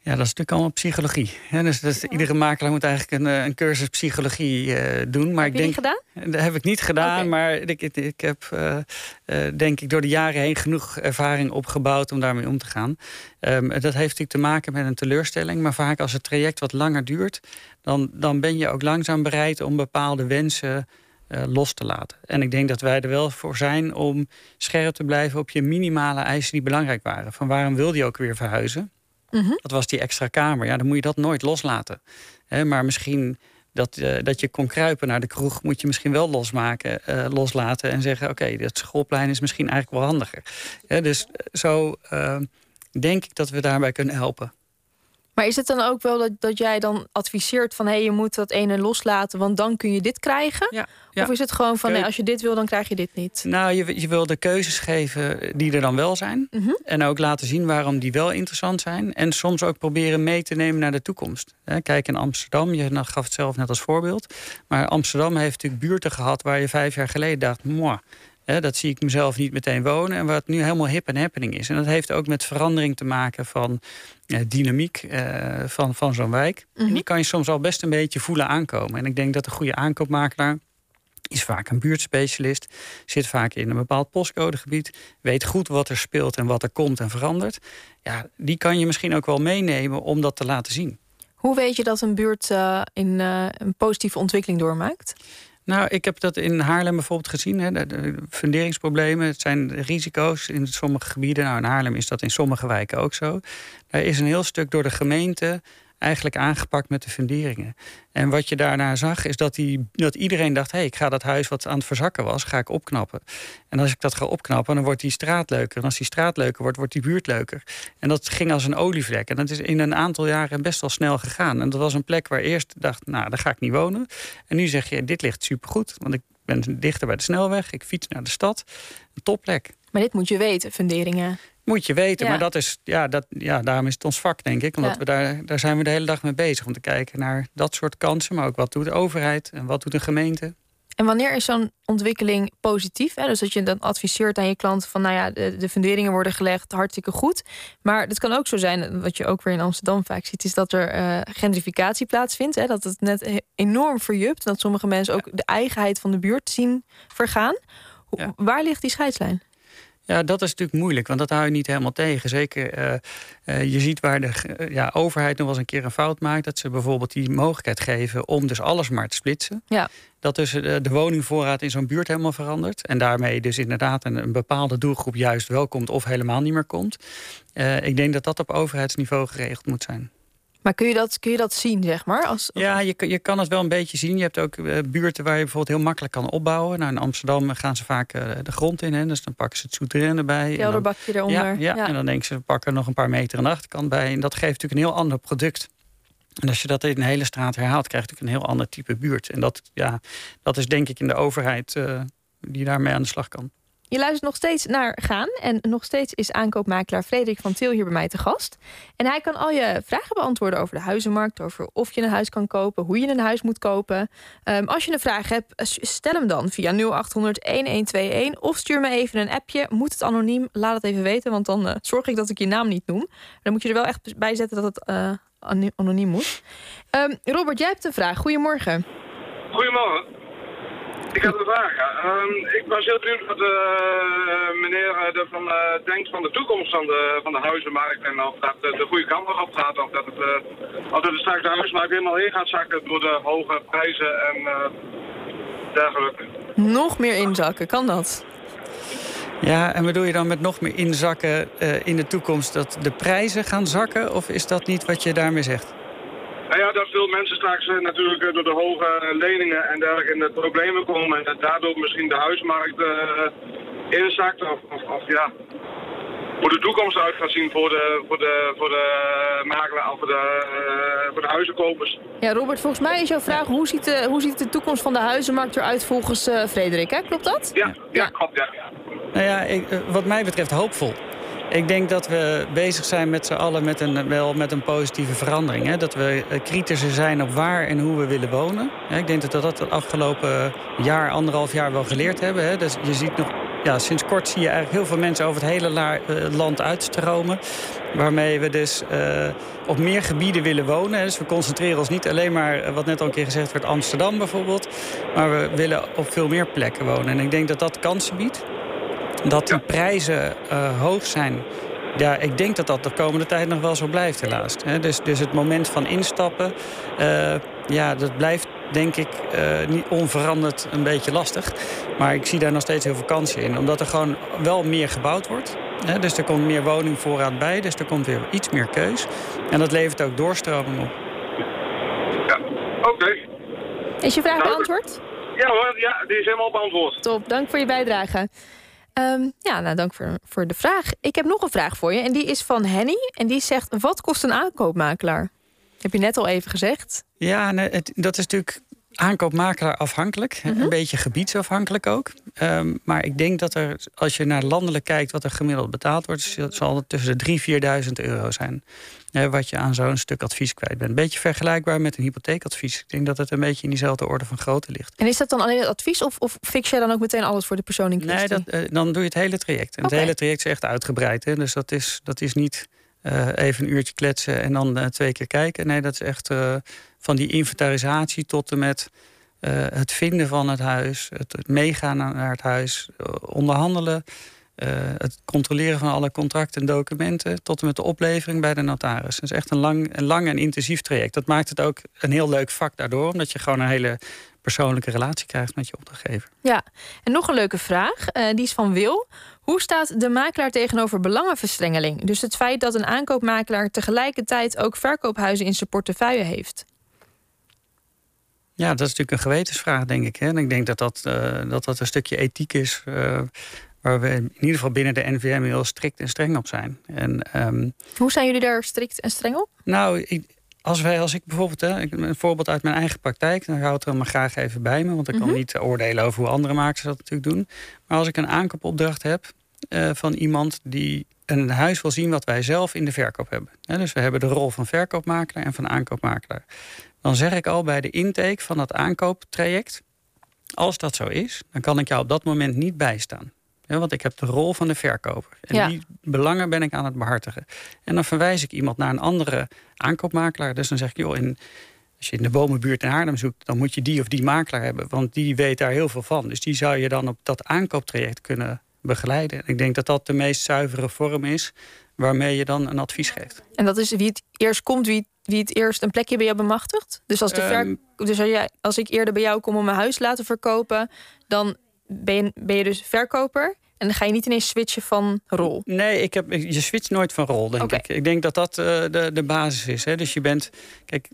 Ja, dat is natuurlijk allemaal psychologie. Dus, dus iedere makelaar moet eigenlijk een, een cursus psychologie uh, doen. Maar
heb
ik denk,
je die gedaan?
Dat heb ik niet gedaan, okay. maar ik, ik, ik heb uh, uh, denk ik door de jaren heen genoeg ervaring opgebouwd om daarmee om te gaan. Um, dat heeft natuurlijk te maken met een teleurstelling. Maar vaak als het traject wat langer duurt, dan, dan ben je ook langzaam bereid om bepaalde wensen los te laten. En ik denk dat wij er wel voor zijn om scherp te blijven op je minimale eisen die belangrijk waren. Van waarom wilde je ook weer verhuizen?
-hmm.
Dat was die extra kamer. Ja, dan moet je dat nooit loslaten. Maar misschien dat, uh, dat je kon kruipen naar de kroeg... moet je misschien wel losmaken, uh, loslaten en zeggen... oké, dat schoolplein is misschien eigenlijk wel handiger. Dus zo uh, denk ik dat we daarbij kunnen helpen.
Maar is het dan ook wel dat, dat jij dan adviseert van... hé, hey, je moet dat ene loslaten, want dan kun je dit krijgen?
Ja, ja.
Of is het gewoon van, nee, als je dit wil, dan krijg je dit niet?
Nou, je, je wil de keuzes geven die er dan wel zijn.
Mm -hmm.
En ook laten zien waarom die wel interessant zijn. En soms ook proberen mee te nemen naar de toekomst. Kijk, in Amsterdam, je gaf het zelf net als voorbeeld... maar Amsterdam heeft natuurlijk buurten gehad... waar je vijf jaar geleden dacht... Mwah, Dat zie ik mezelf niet meteen wonen. En wat nu helemaal hip en happening is. En dat heeft ook met verandering te maken van eh, dynamiek eh, van, van zo'n wijk.
Mhm.
Mm -hmm. En die kan je soms al best een beetje voelen aankomen. En ik denk dat een goede aankoopmakelaar is vaak een buurtspecialist, zit vaak in een bepaald postcodegebied, weet goed wat er speelt en wat er komt en verandert. Ja, die kan je misschien ook wel meenemen om dat te laten zien.
Hoe weet je dat een buurt uh, in uh, een positieve ontwikkeling doormaakt?
Nou, ik heb dat in Haarlem bijvoorbeeld gezien. Hè, de, de funderingsproblemen, het zijn risico's in sommige gebieden. Nou, in Haarlem is dat in sommige wijken ook zo. Daar is een heel stuk door de gemeente eigenlijk aangepakt met de funderingen. En wat je daarna zag, is dat, die, dat iedereen dacht... hé, hey, ik ga dat huis wat aan het verzakken was, ga ik opknappen. En als ik dat ga opknappen, dan wordt die straat leuker. En als die straat leuker wordt, wordt die buurt leuker. En dat ging als een olievlek. En dat is in een aantal jaren best wel snel gegaan. En dat was een plek waar eerst dacht, nou, daar ga ik niet wonen. En nu zeg je, dit ligt supergoed. Want ik ben dichter bij de snelweg, ik fiets naar de stad. Een topplek.
Maar dit moet je weten, funderingen.
Moet je weten,
Ja.
maar dat is, ja, dat, ja, daarom is het ons vak, denk ik. Omdat
Ja.
we daar, daar zijn we de hele dag mee bezig. Om te kijken naar dat soort kansen. Maar ook wat doet de overheid en wat doet de gemeente.
En wanneer is zo'n ontwikkeling positief? Hè? Dus dat je dan adviseert aan je klant van, nou ja, de, de funderingen worden gelegd, hartstikke goed. Maar het kan ook zo zijn, wat je ook weer in Amsterdam vaak ziet, is dat er eh, gentrificatie plaatsvindt. Hè? Dat het net enorm verjupt. Dat sommige mensen ook de eigenheid van de buurt zien vergaan.
Ja.
Waar ligt die scheidslijn?
Ja, dat is natuurlijk moeilijk, want dat hou je niet helemaal tegen. Zeker, uh, uh, je ziet waar de uh, ja, overheid nog wel eens een keer een fout maakt... dat ze bijvoorbeeld die mogelijkheid geven om dus alles maar te splitsen.
Ja.
Dat dus de woningvoorraad in zo'n buurt helemaal verandert. En daarmee dus inderdaad een, een bepaalde doelgroep juist wel komt... of helemaal niet meer komt. ik denk dat dat op overheidsniveau geregeld moet zijn.
Maar kun je dat, kun je dat zien, zeg maar? Als,
Ja, je, je kan het wel een beetje zien. Je hebt ook uh, buurten waar je bijvoorbeeld heel makkelijk kan opbouwen. Nou, in Amsterdam gaan ze vaak uh, de grond in. Hè, dus dan pakken ze het souterrain erbij.
Kelderbakje eronder.
Ja, ja, ja, en dan denken ze, we pakken nog een paar meter aan de achterkant bij. En dat geeft natuurlijk een heel ander product. En als je dat in een hele straat herhaalt, krijg je natuurlijk een heel ander type buurt. En dat, ja, dat is denk ik in de overheid uh, die daarmee aan de slag kan.
Je luistert nog steeds naar Gaan. En nog steeds is aankoopmakelaar Frederik van Til hier bij mij te gast. En hij kan al je vragen beantwoorden over de huizenmarkt. Over of je een huis kan kopen, hoe je een huis moet kopen. Um, als je een vraag hebt, stel hem dan via 0800 1121. Of stuur me even een appje. Moet het anoniem? Laat het even weten. Want dan uh, zorg ik dat ik je naam niet noem. Dan moet je er wel echt bij zetten dat het uh, anoniem moet. Um, Robert, jij hebt een vraag. Goedemorgen.
Goedemorgen. Ik heb een vraag. Um, ik was heel benieuwd wat uh, meneer ervan uh, denkt van de toekomst van de, van de huizenmarkt. En of dat de goede kant nog op gaat. Of dat het, uh, of dat het straks de huizenmarkt helemaal in gaat zakken door de hoge prijzen en dergelijke.
Nog meer inzakken, kan dat?
Ja, en bedoel je dan met nog meer inzakken in de toekomst dat de prijzen gaan zakken? Of is dat niet wat je daarmee zegt?
Nou ja, dat veel mensen straks natuurlijk door de hoge leningen en dergelijke in de problemen komen. En dat daardoor misschien de huismarkt uh, inzakt. Of, of, of, ja, hoe de toekomst uit gaat zien voor de, voor de, voor de makelaar of voor de, uh, voor de huizenkopers.
Ja, Robert, volgens mij is jouw vraag: hoe ziet de, hoe ziet de toekomst van de huizenmarkt eruit volgens uh, Frederik? Hè? Klopt dat?
Ja, ja, klopt. Ja.
Nou ja, ik, wat mij betreft hoopvol. Ik denk dat we bezig zijn met z'n allen met een, wel met een positieve verandering. Hè? Dat we kritischer zijn op waar en hoe we willen wonen. Ik denk dat we dat het afgelopen jaar, anderhalf jaar wel geleerd hebben. Hè? Dus je ziet nog, ja, sinds kort zie je eigenlijk heel veel mensen over het hele land uitstromen. Waarmee we dus uh, op meer gebieden willen wonen. Dus we concentreren ons niet alleen maar, wat net al een keer gezegd werd, Amsterdam bijvoorbeeld. Maar we willen op veel meer plekken wonen. En ik denk dat dat kansen biedt. Dat die prijzen uh, hoog zijn. Ja, ik denk dat dat de komende tijd nog wel zo blijft, helaas. Dus, dus het moment van instappen, uh, ja, dat blijft denk ik uh, niet onveranderd een beetje lastig. Maar ik zie daar nog steeds heel veel kansen in. Omdat er gewoon wel meer gebouwd wordt. Hè? Dus er komt meer woningvoorraad bij. Dus er komt weer iets meer keus. En dat levert ook doorstroming op.
Ja, oké. Okay.
Is je vraag nou, beantwoord?
Ja hoor, ja, die is helemaal beantwoord.
Top, dank voor je bijdrage. Um, ja, nou dank voor, voor de vraag. Ik heb nog een vraag voor je en die is van Henny. En die zegt, wat kost een aankoopmakelaar? Heb je net al even gezegd.
Ja, het, dat is natuurlijk aankoopmakelaar afhankelijk. Mm -hmm. Een beetje gebiedsafhankelijk ook. Um, maar ik denk dat er, als je naar landelijk kijkt... wat er gemiddeld betaald wordt... zal het tussen de 3.000, 4.000 euro zijn. Wat je aan zo'n stuk advies kwijt bent. Een beetje vergelijkbaar met een hypotheekadvies. Ik denk dat het een beetje in diezelfde orde van grootte ligt.
En is dat dan alleen het advies? Of, of fix jij dan ook meteen alles voor de persoon in kwestie?
Nee, dat, uh, dan doe je het hele traject. En okay. het hele traject is echt uitgebreid. Hè? Dus dat is, dat is niet... Uh, even een uurtje kletsen en dan uh, twee keer kijken. Nee, dat is echt uh, van die inventarisatie tot en met het vinden van het huis, het, meegaan naar het huis, onderhandelen, het controleren van alle contracten en documenten, tot en met de oplevering bij de notaris. Het is echt een lang, een lang en intensief traject. Dat maakt het ook een heel leuk vak daardoor, omdat je gewoon een hele persoonlijke relatie krijgt met je opdrachtgever.
Ja, en nog een leuke vraag, die is van Wil. Hoe staat de makelaar tegenover belangenverstrengeling? Dus het feit dat een aankoopmakelaar tegelijkertijd ook verkoophuizen in zijn portefeuille heeft.
Ja, dat is natuurlijk een gewetensvraag, denk ik. Hè? En ik denk dat dat, uh, dat, dat een stukje ethiek is. Uh, waar we in ieder geval binnen de NVM heel strikt en streng op zijn. En, um,
Hoe zijn jullie daar strikt en streng op?
Nou, ik, als, wij, als ik bijvoorbeeld, hè, een voorbeeld uit mijn eigen praktijk, dan hou het er maar graag even bij me, want ik mm -hmm. kan niet oordelen over hoe andere makers dat natuurlijk doen. Maar als ik een aankoopopdracht heb uh, van iemand die een huis wil zien wat wij zelf in de verkoop hebben. He, dus we hebben de rol van verkoopmakelaar en van aankoopmakelaar. Dan zeg ik al bij de intake van dat aankooptraject, als dat zo is, dan kan ik jou op dat moment niet bijstaan. Want ik heb de rol van de verkoper. En ja. die belangen ben ik aan het behartigen. En dan verwijs ik iemand naar een andere aankoopmakelaar. Dus dan zeg ik, joh, in, als je in de bomenbuurt in Haarlem zoekt... dan moet je die of die makelaar hebben. Want die weet daar heel veel van. Dus die zou je dan op dat aankooptraject kunnen begeleiden. Ik denk dat dat de meest zuivere vorm is waarmee je dan een advies geeft.
En dat is wie het eerst komt, wie, wie het eerst een plekje bij jou bemachtigt? Dus als, de ver,
Ehm.
dus als, jij, als ik eerder bij jou kom om mijn huis te laten verkopen, dan ben je, ben je dus verkoper. En dan ga je niet ineens switchen van rol.
Nee, ik heb, je switcht nooit van rol, denk ik. Ik denk dat dat eh, de, de basis is. Hè. Dus je bent... Kijk,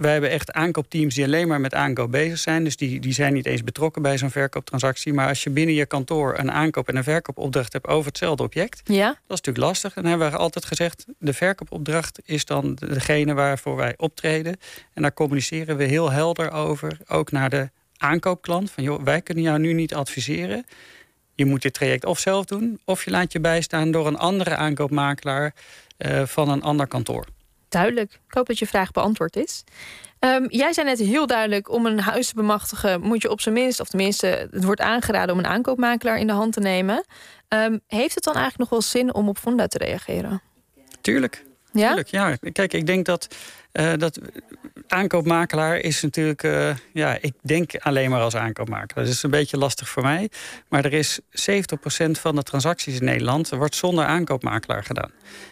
wij hebben echt aankoopteams die alleen maar met aankoop bezig zijn. Dus die, die zijn niet eens betrokken bij zo'n verkooptransactie. Maar als je binnen je kantoor een aankoop- en een verkoopopdracht hebt over hetzelfde object...
Ja?
Dat is natuurlijk lastig. En dan hebben we altijd gezegd... de verkoopopdracht is dan degene waarvoor wij optreden. En daar communiceren we heel helder over. Ook naar de aankoopklant. Van joh, wij kunnen jou nu niet adviseren. Je moet dit traject of zelf doen... of je laat je bijstaan door een andere aankoopmakelaar... eh, van een ander kantoor.
Duidelijk. Ik hoop dat je vraag beantwoord is. Ehm, jij zei net heel duidelijk, om een huis te bemachtigen... moet je op zijn minst, of tenminste, het wordt aangeraden... om een aankoopmakelaar in de hand te nemen. Ehm, heeft het dan eigenlijk nog wel zin om op Fonda te reageren?
Tuurlijk.
Ja?
Tuurlijk, ja. Kijk, ik denk dat, eh, dat aankoopmakelaar is natuurlijk... eh, ja, ik denk alleen maar als aankoopmakelaar. Dat is een beetje lastig voor mij. Maar er is 70% van de transacties in Nederland... wordt zonder aankoopmakelaar gedaan.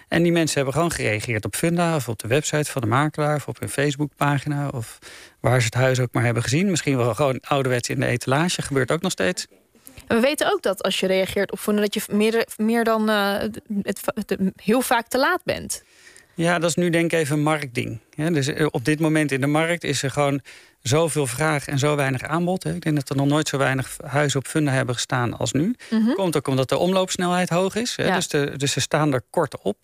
En die mensen hebben gewoon gereageerd op Funda... of op de website van de makelaar... of op hun Facebookpagina... of waar ze het huis ook maar hebben gezien. Misschien wel gewoon ouderwets in de etalage. Gebeurt ook nog steeds.
We weten ook dat als je reageert op Fonda... dat je meer, meer dan eh, het- heel vaak te laat bent.
Ja, dat is nu denk ik even een marktding. Ja, dus eh, op dit moment in de markt is er gewoon zoveel vraag en zo weinig aanbod. hè. Ik denk dat er nog nooit zo weinig huizen op funda hebben gestaan als nu. Komt ook omdat de omloopsnelheid hoog is.
Ja.
dus, de, dus ze staan er kort op.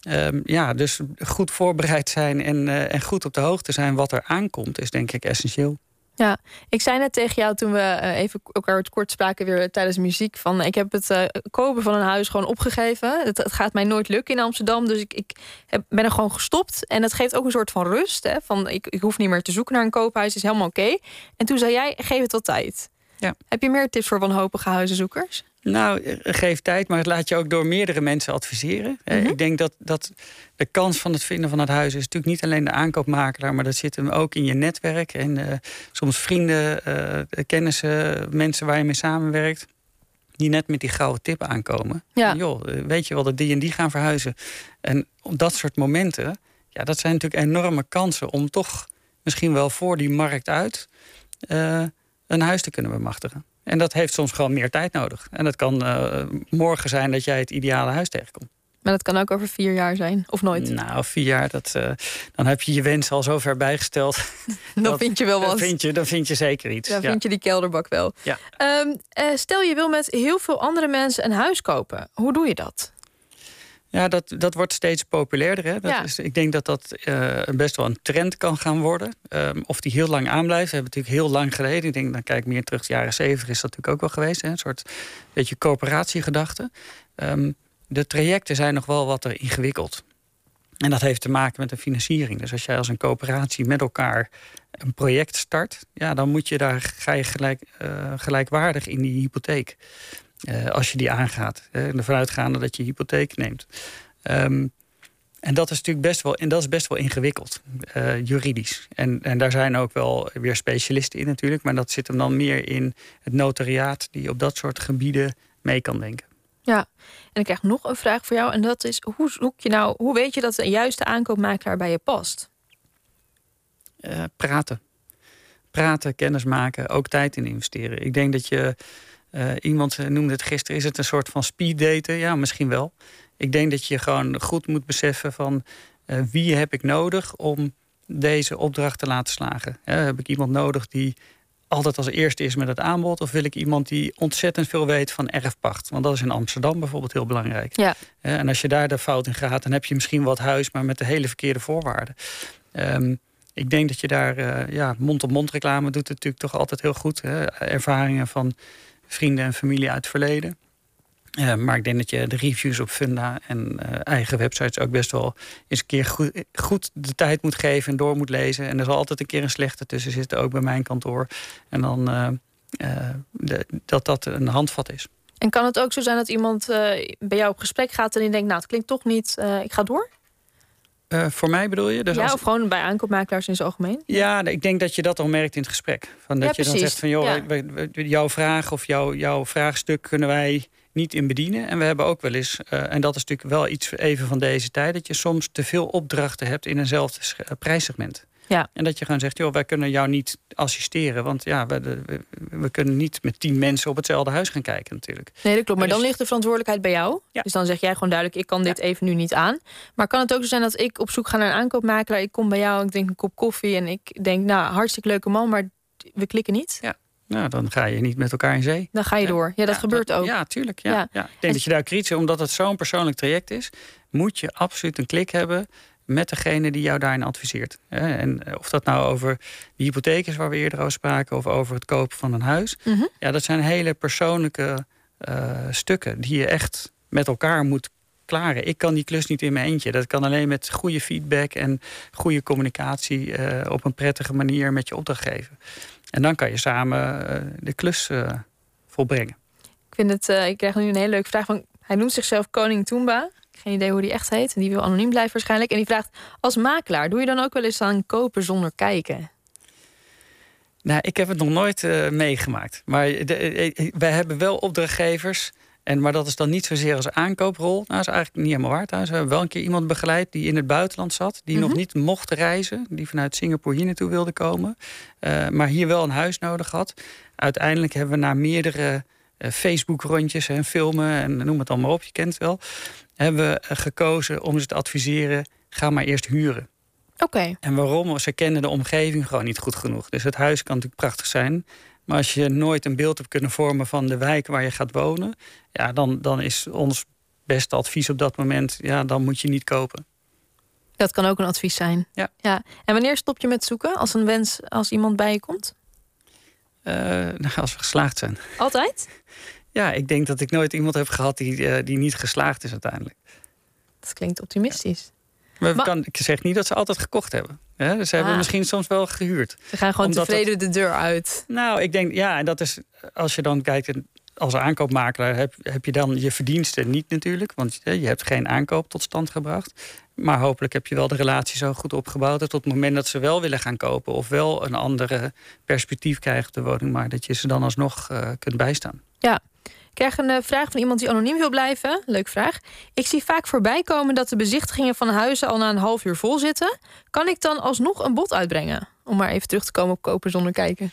Ehm, ja, dus goed voorbereid zijn en, eh, en goed op de hoogte zijn wat er aankomt... is denk ik essentieel.
Ja, ik zei net tegen jou toen we eh, even elkaar het kort spraken weer tijdens de muziek van ik heb het eh, kopen van een huis gewoon opgegeven. Het, het gaat mij nooit lukken in Amsterdam, dus ik, ik heb, ben er gewoon gestopt. En dat geeft ook een soort van rust. Hè, van ik, ik hoef niet meer te zoeken naar een koophuis, is helemaal oké. En toen zei jij, geef het wat tijd.
Ja.
Heb je meer tips voor wanhopige huizenzoekers?
Nou, eh, geef tijd, maar het laat je ook door meerdere mensen adviseren. Eh, Ik denk dat, dat de kans van het vinden van het huis is natuurlijk niet alleen de aankoopmakelaar, maar dat zit hem ook in je netwerk. En eh, soms vrienden, eh, kennissen, mensen waar je mee samenwerkt. Die net met die gouden tip aankomen.
Ja.
Joh, weet je wel dat die en die gaan verhuizen. En op dat soort momenten, ja, dat zijn natuurlijk enorme kansen om toch misschien wel voor die markt uit een huis te kunnen bemachtigen. En dat heeft soms gewoon meer tijd nodig. En dat kan eh, morgen zijn dat jij het ideale huis tegenkomt.
Maar dat kan ook over vier jaar zijn, of nooit.
Nou, vier jaar, dat, eh, dan heb je je wens al zo ver bijgesteld.
dan
dat-
vind je wel
Dan
wat.
vind je, dan vind je zeker iets.
Dan
ja.
vind je die kelderbak wel.
Ja.
Ehm, eh, stel je wil met heel veel andere mensen een huis kopen. Hoe doe je dat?
Ja, dat, dat wordt steeds populairder. Hè? Dat
Ja.
is, ik denk dat dat eh, best wel een trend kan gaan worden. Ehm, of die heel lang aanblijft. We hebben natuurlijk heel lang geleden. Ik denk, dan kijk ik meer terug de jaren zeventig is dat natuurlijk ook wel geweest. Hè? Een soort beetje coöperatiegedachte. Ehm, de trajecten zijn nog wel wat er ingewikkeld. En dat heeft te maken met de financiering. Dus als jij als een coöperatie met elkaar een project start, ja, dan moet je daar ga je gelijk, eh, gelijkwaardig in die hypotheek. Eh, als je die aangaat. Hè, en ervan uitgaande dat je hypotheek neemt. Ehm, en dat is natuurlijk best wel, en dat is best wel ingewikkeld, eh, juridisch. En, en daar zijn ook wel weer specialisten in natuurlijk. Maar dat zit hem dan meer in het notariaat die op dat soort gebieden mee kan denken.
Ja, en ik krijg nog een vraag voor jou. En dat is, hoe, zoek je nou, hoe weet je dat de juiste aankoopmakelaar bij je past?
Eh, praten. Praten, kennis maken, ook tijd in investeren. Ik denk dat je, eh, iemand noemde het gisteren, is het een soort van speed daten? Ja, misschien wel. Ik denk dat je gewoon goed moet beseffen van eh, wie heb ik nodig om deze opdracht te laten slagen. Heb ik iemand nodig die altijd als eerste is met het aanbod? Of wil ik iemand die ontzettend veel weet van erfpacht? Want dat is in Amsterdam bijvoorbeeld heel belangrijk.
Ja.
Eh, en als je daar de fout in gaat, dan heb je misschien wat huis, maar met de hele verkeerde voorwaarden. Ehm, ik denk dat je daar eh, ja, mond-op-mond reclame doet het natuurlijk toch altijd heel goed. Hè? Ervaringen van vrienden en familie uit het verleden. Eh, maar ik denk dat je de reviews op Funda en eh, eigen websites ook best wel eens een keer goed, de tijd moet geven en door moet lezen. En er zal altijd een keer een slechte tussen zitten, ook bij mijn kantoor. En dan eh, dat dat een handvat is.
En kan het ook zo zijn dat iemand bij jou op gesprek gaat en die denkt, nou, het klinkt toch niet, ik ga door?
Eh, voor mij bedoel je? Dus
ja,
als-
of gewoon bij aankoopmakelaars in zijn algemeen?
Ja, ik denk dat je dat al merkt in het gesprek. Van dat
Ja,
je dan zegt van joh,
Ja.
jouw vraag of jouw, jouw vraagstuk kunnen wij niet in bedienen. En we hebben ook wel eens, eh, en dat is natuurlijk wel iets even van deze tijd, dat je soms te veel opdrachten hebt in eenzelfde eh, prijssegment.
Ja.
En dat je gewoon zegt, joh, wij kunnen jou niet assisteren. Want ja, we, we, we kunnen niet met tien mensen op hetzelfde huis gaan kijken natuurlijk.
Nee, dat klopt. Maar dan
dus-
ligt de verantwoordelijkheid bij jou.
Ja.
Dus dan zeg jij gewoon duidelijk: ik kan dit even nu niet aan. Maar kan het ook zo zijn dat ik op zoek ga naar een aankoopmakelaar? Ik kom bij jou, ik drink een kop koffie en ik denk, nou, hartstikke leuke man, maar we klikken niet.
Nou, dan ga je niet met elkaar in zee.
Dan ga je
Ja.
door. Ja, dat gebeurt ook.
Ja, tuurlijk. Ja,
Ja.
ja. Ik denk dat je daar kritisch, omdat het zo'n persoonlijk traject is, moet je absoluut een klik hebben met degene die jou daarin adviseert. En eh, of dat nou over de hypotheek is waar we eerder over spraken, of over het kopen van een huis.
Mhm.
Ja, dat zijn hele persoonlijke eh, stukken die je echt met elkaar moet klaren. Ik kan die klus niet in mijn eentje. Dat kan alleen met goede feedback en goede communicatie eh, op een prettige manier met je opdrachtgever. En dan kan je samen de klus volbrengen.
Ik vind het, ik krijg nu een hele leuke vraag van. Hij noemt zichzelf Koning Toomba. Geen idee hoe die echt heet. En die wil anoniem blijven waarschijnlijk. En die vraagt: als makelaar, doe je dan ook wel eens aan kopen zonder kijken?
Nou, ik heb het nog nooit eh, meegemaakt. Maar de, eh, eh, wij hebben wel opdrachtgevers. En, maar dat is dan niet zozeer als aankooprol. Nou, dat is eigenlijk niet helemaal waar. Trouwens. We hebben wel een keer iemand begeleid die in het buitenland zat. Die nog
Mhm.
niet mocht reizen. Die vanuit Singapore hier naartoe wilde komen. maar hier wel een huis nodig had. Uiteindelijk hebben we na meerdere Facebook-rondjes en filmen en noem het allemaal op, je kent het wel. Hebben we gekozen om ze te adviseren: ga maar eerst huren.
Oké.
En waarom? Ze kennen de omgeving gewoon niet goed genoeg. Dus het huis kan natuurlijk prachtig zijn. Maar als je nooit een beeld hebt kunnen vormen van de wijk waar je gaat wonen, ja, dan, dan is ons beste advies op dat moment, ja, dan moet je niet kopen.
Dat kan ook een advies zijn.
Ja.
ja. En wanneer stop je met zoeken? Als een wens, als iemand bij je komt?
Eh, nou, als we geslaagd zijn.
Altijd?
Ja, ik denk dat ik nooit iemand heb gehad die, eh, die niet geslaagd is uiteindelijk.
Dat klinkt optimistisch.
Maar
Maar-
kan, ik zeg niet dat ze altijd gekocht hebben. Hè? Ze hebben
Ah.
misschien soms wel gehuurd.
Ze gaan gewoon tevreden de deur uit.
Nou, ik denk, ja, en dat is, als je dan kijkt, als aankoopmakelaar heb, heb je dan je verdiensten niet natuurlijk, want je hebt geen aankoop tot stand gebracht. Maar hopelijk heb je wel de relatie zo goed opgebouwd dat op het moment dat ze wel willen gaan kopen of wel een andere perspectief krijgen op de woningmarkt, dat je ze dan alsnog eh, kunt bijstaan.
Ik krijg een eh, vraag van iemand die anoniem wil blijven. Leuk vraag. Ik zie vaak voorbij komen dat de bezichtigingen van huizen al na een half uur vol zitten. Kan ik dan alsnog een bod uitbrengen? Om maar even terug te komen op kopen zonder kijken.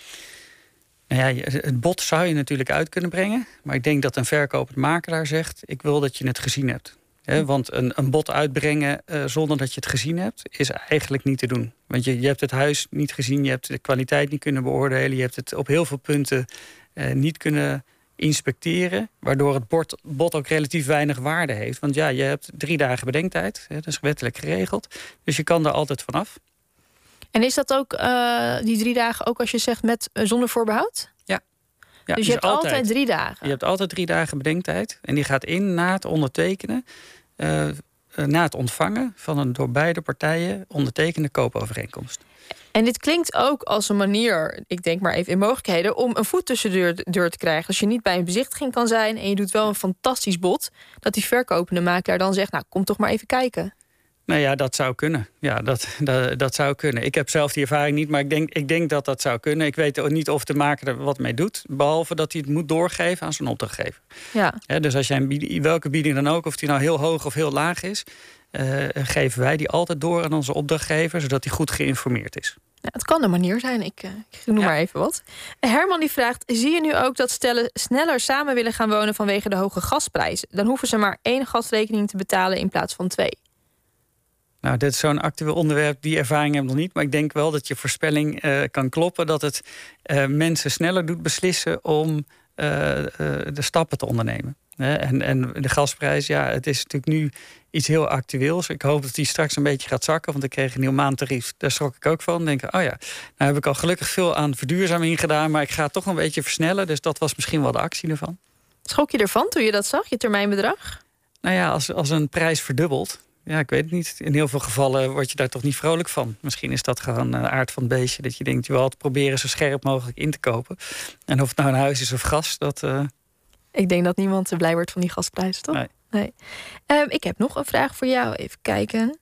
Nou ja, je- het bod zou je natuurlijk uit kunnen brengen. Maar ik denk dat een verkopend makelaar zegt: Ik wil dat je het gezien hebt. Want een, een bod uitbrengen eh, zonder dat je het gezien hebt, is eigenlijk niet te doen. Want je, je hebt het huis niet gezien, je hebt de kwaliteit niet kunnen beoordelen, je hebt het op heel veel punten eh, niet kunnen inspecteren. Waardoor het bod, bod ook relatief weinig waarde heeft. Want ja, je hebt drie dagen bedenktijd, hè, dat is wettelijk geregeld. Dus je kan er altijd vanaf.
En is dat ook eh, die drie dagen ook als je zegt met eh, zonder voorbehoud?
Ja,
dus je hebt altijd, drie dagen.
Je hebt altijd drie dagen bedenktijd. En die gaat in na het ondertekenen. eh, na het ontvangen van een door beide partijen ondertekende koopovereenkomst.
En dit klinkt ook als een manier, ik denk maar even in mogelijkheden, om een voet tussen de deur, te krijgen. Als je niet bij een bezichtiging kan zijn en je doet wel een fantastisch bod, dat die verkopende makelaar dan zegt: Nou, kom toch maar even kijken.
Nou ja, dat zou kunnen. Ja, dat, dat, dat zou kunnen. Ik heb zelf die ervaring niet, maar ik denk, ik denk dat dat zou kunnen. Ik weet ook niet of de maker er wat mee doet, behalve dat hij het moet doorgeven aan zijn opdrachtgever.
Ja,
dus als jij een bieding, welke bieding dan ook, of die nou heel hoog of heel laag is, eh, geven wij die altijd door aan onze opdrachtgever, zodat hij goed geïnformeerd is.
Ja, het kan een manier zijn. Ik, eh, ik noem
Ja.
maar even wat. Herman die vraagt: Zie je nu ook dat stellen sneller samen willen gaan wonen vanwege de hoge gasprijzen? Dan hoeven ze maar één gasrekening te betalen in plaats van twee.
Nou, dit is zo'n actueel onderwerp. Die ervaring heb ik nog niet. Maar ik denk wel dat je voorspelling eh, kan kloppen. Dat het eh, mensen sneller doet beslissen om de stappen te ondernemen. En, en de gasprijs, ja, het is natuurlijk nu iets heel actueels. Ik hoop dat die straks een beetje gaat zakken. Want ik kreeg een nieuw maandtarief. Daar schrok ik ook van. Denk, oh ja, nou heb ik al gelukkig veel aan verduurzaming gedaan. Maar ik ga het toch een beetje versnellen. Dus dat was misschien wel de actie ervan.
Schrok je ervan toen je dat zag, je termijnbedrag?
Nou ja, als, als een prijs verdubbelt. Ja, ik weet het niet. In heel veel gevallen word je daar toch niet vrolijk van. Misschien is dat gewoon de aard van het beestje. Dat je denkt, je wil altijd proberen zo scherp mogelijk in te kopen. En of het nou een huis is of gas, dat... eh,
Ik denk dat niemand blij wordt van die gasprijzen, toch?
Nee.
Ehm, ik heb nog een vraag voor jou. Even kijken.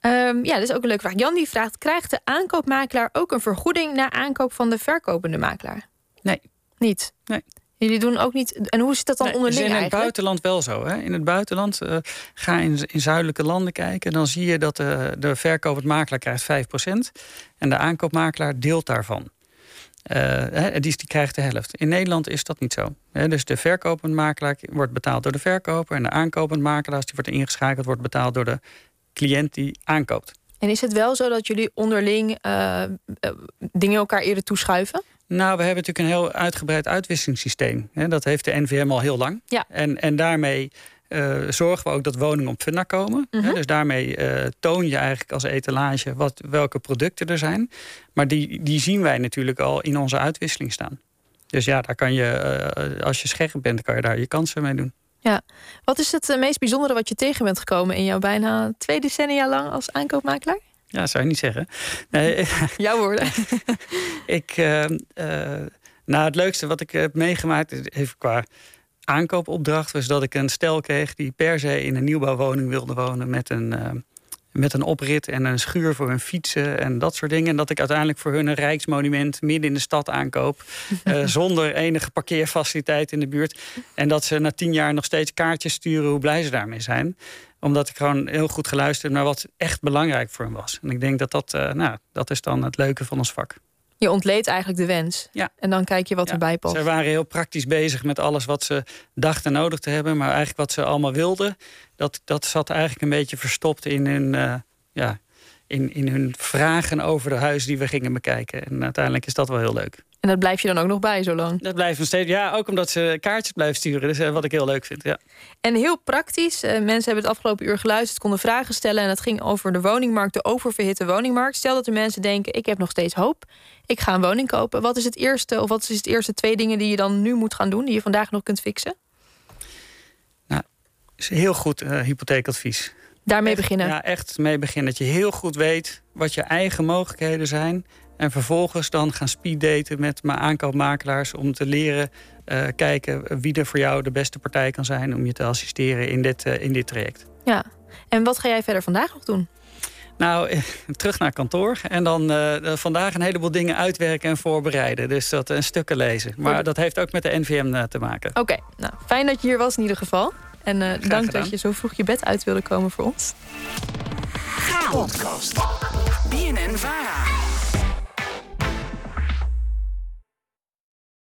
Ehm, ja, dat is ook een leuke vraag. Jan die vraagt: krijgt de aankoopmakelaar ook een vergoeding na aankoop van de verkopende makelaar?
Nee.
Niet.
Nee.
Jullie doen ook niet. En hoe zit dat dan
Nee,
onderling
is in het
eigenlijk?
buitenland wel zo. Hè? In het buitenland uh, ga in, in zuidelijke landen kijken. Dan zie je dat de, de verkopend makelaar krijgt 5%. En de aankoopmakelaar deelt daarvan. Hè, die, die krijgt de helft. In Nederland is dat niet zo. Hè? Dus de verkopend makelaar wordt betaald door de verkoper. En de aankopend makelaar, als die wordt ingeschakeld, wordt betaald door de cliënt die aankoopt.
En is het wel zo dat jullie onderling uh, dingen elkaar eerder toeschuiven?
Nou, we hebben natuurlijk een heel uitgebreid uitwisselingssysteem. Dat heeft de NVM al heel lang.
Ja.
En, en daarmee uh, zorgen we ook dat woningen op funda komen.
Mhm.
Dus daarmee uh, toon je eigenlijk als etalage wat, welke producten er zijn. Maar die, die zien wij natuurlijk al in onze uitwisseling staan. Dus ja, daar kan je, uh, als je scherp bent, kan je daar je kansen mee doen.
Ja. Wat is het meest bijzondere wat je tegen bent gekomen in jouw bijna twee decennia lang als aankoopmakelaar?
Ja, zou je niet zeggen. Nee,
Jouw woorden.
ik, nou, het leukste wat ik heb meegemaakt, even qua aankoopopdracht, was dat ik een stel kreeg die per se in een nieuwbouwwoning wilde wonen met een, uh, met een oprit en een schuur voor hun fietsen en dat soort dingen. En dat ik uiteindelijk voor hun een rijksmonument midden in de stad aankoop, zonder enige parkeerfaciliteit in de buurt. En dat ze na tien jaar nog steeds kaartjes sturen hoe blij ze daarmee zijn omdat ik gewoon heel goed geluisterd naar wat echt belangrijk voor hem was. En ik denk dat dat, uh, nou, dat is dan het leuke van ons vak.
Je ontleedt eigenlijk de wens.
Ja.
En dan kijk je wat
ja.
erbij past.
Ze waren heel praktisch bezig met alles wat ze dachten nodig te hebben. Maar eigenlijk wat ze allemaal wilden, dat, dat zat eigenlijk een beetje verstopt in hun, uh, ja, in, in hun vragen over de huis die we gingen bekijken. En uiteindelijk is dat wel heel leuk.
En dat blijf je dan ook nog bij zo lang?
Dat blijft nog steeds. Ja, ook omdat ze kaartjes blijven sturen. Dus uh, wat ik heel leuk vind. Ja.
En heel praktisch. Uh, mensen hebben het afgelopen uur geluisterd, konden vragen stellen. En het ging over de woningmarkt, de oververhitte woningmarkt. Stel dat de mensen denken: ik heb nog steeds hoop. Ik ga een woning kopen. Wat is het eerste, of wat is het eerste twee dingen die je dan nu moet gaan doen, die je vandaag nog kunt fixen?
Nou, is heel goed uh, hypotheekadvies.
Daarmee
echt,
beginnen.
Ja, echt mee beginnen. Dat je heel goed weet wat je eigen mogelijkheden zijn. En vervolgens dan gaan speeddaten met mijn aankoopmakelaars om te leren uh, kijken wie er voor jou de beste partij kan zijn om je te assisteren in dit, uh, in dit traject.
Ja, en wat ga jij verder vandaag nog doen?
Nou, terug naar kantoor en dan uh, vandaag een heleboel dingen uitwerken en voorbereiden. Dus dat en stukken lezen. Maar dat heeft ook met de NVM te maken.
Oké, okay, nou fijn dat je hier was in ieder geval. En dank
gedaan.
dat je zo vroeg je bed uit wilde komen voor ons.
Podcast.
BNN Vara.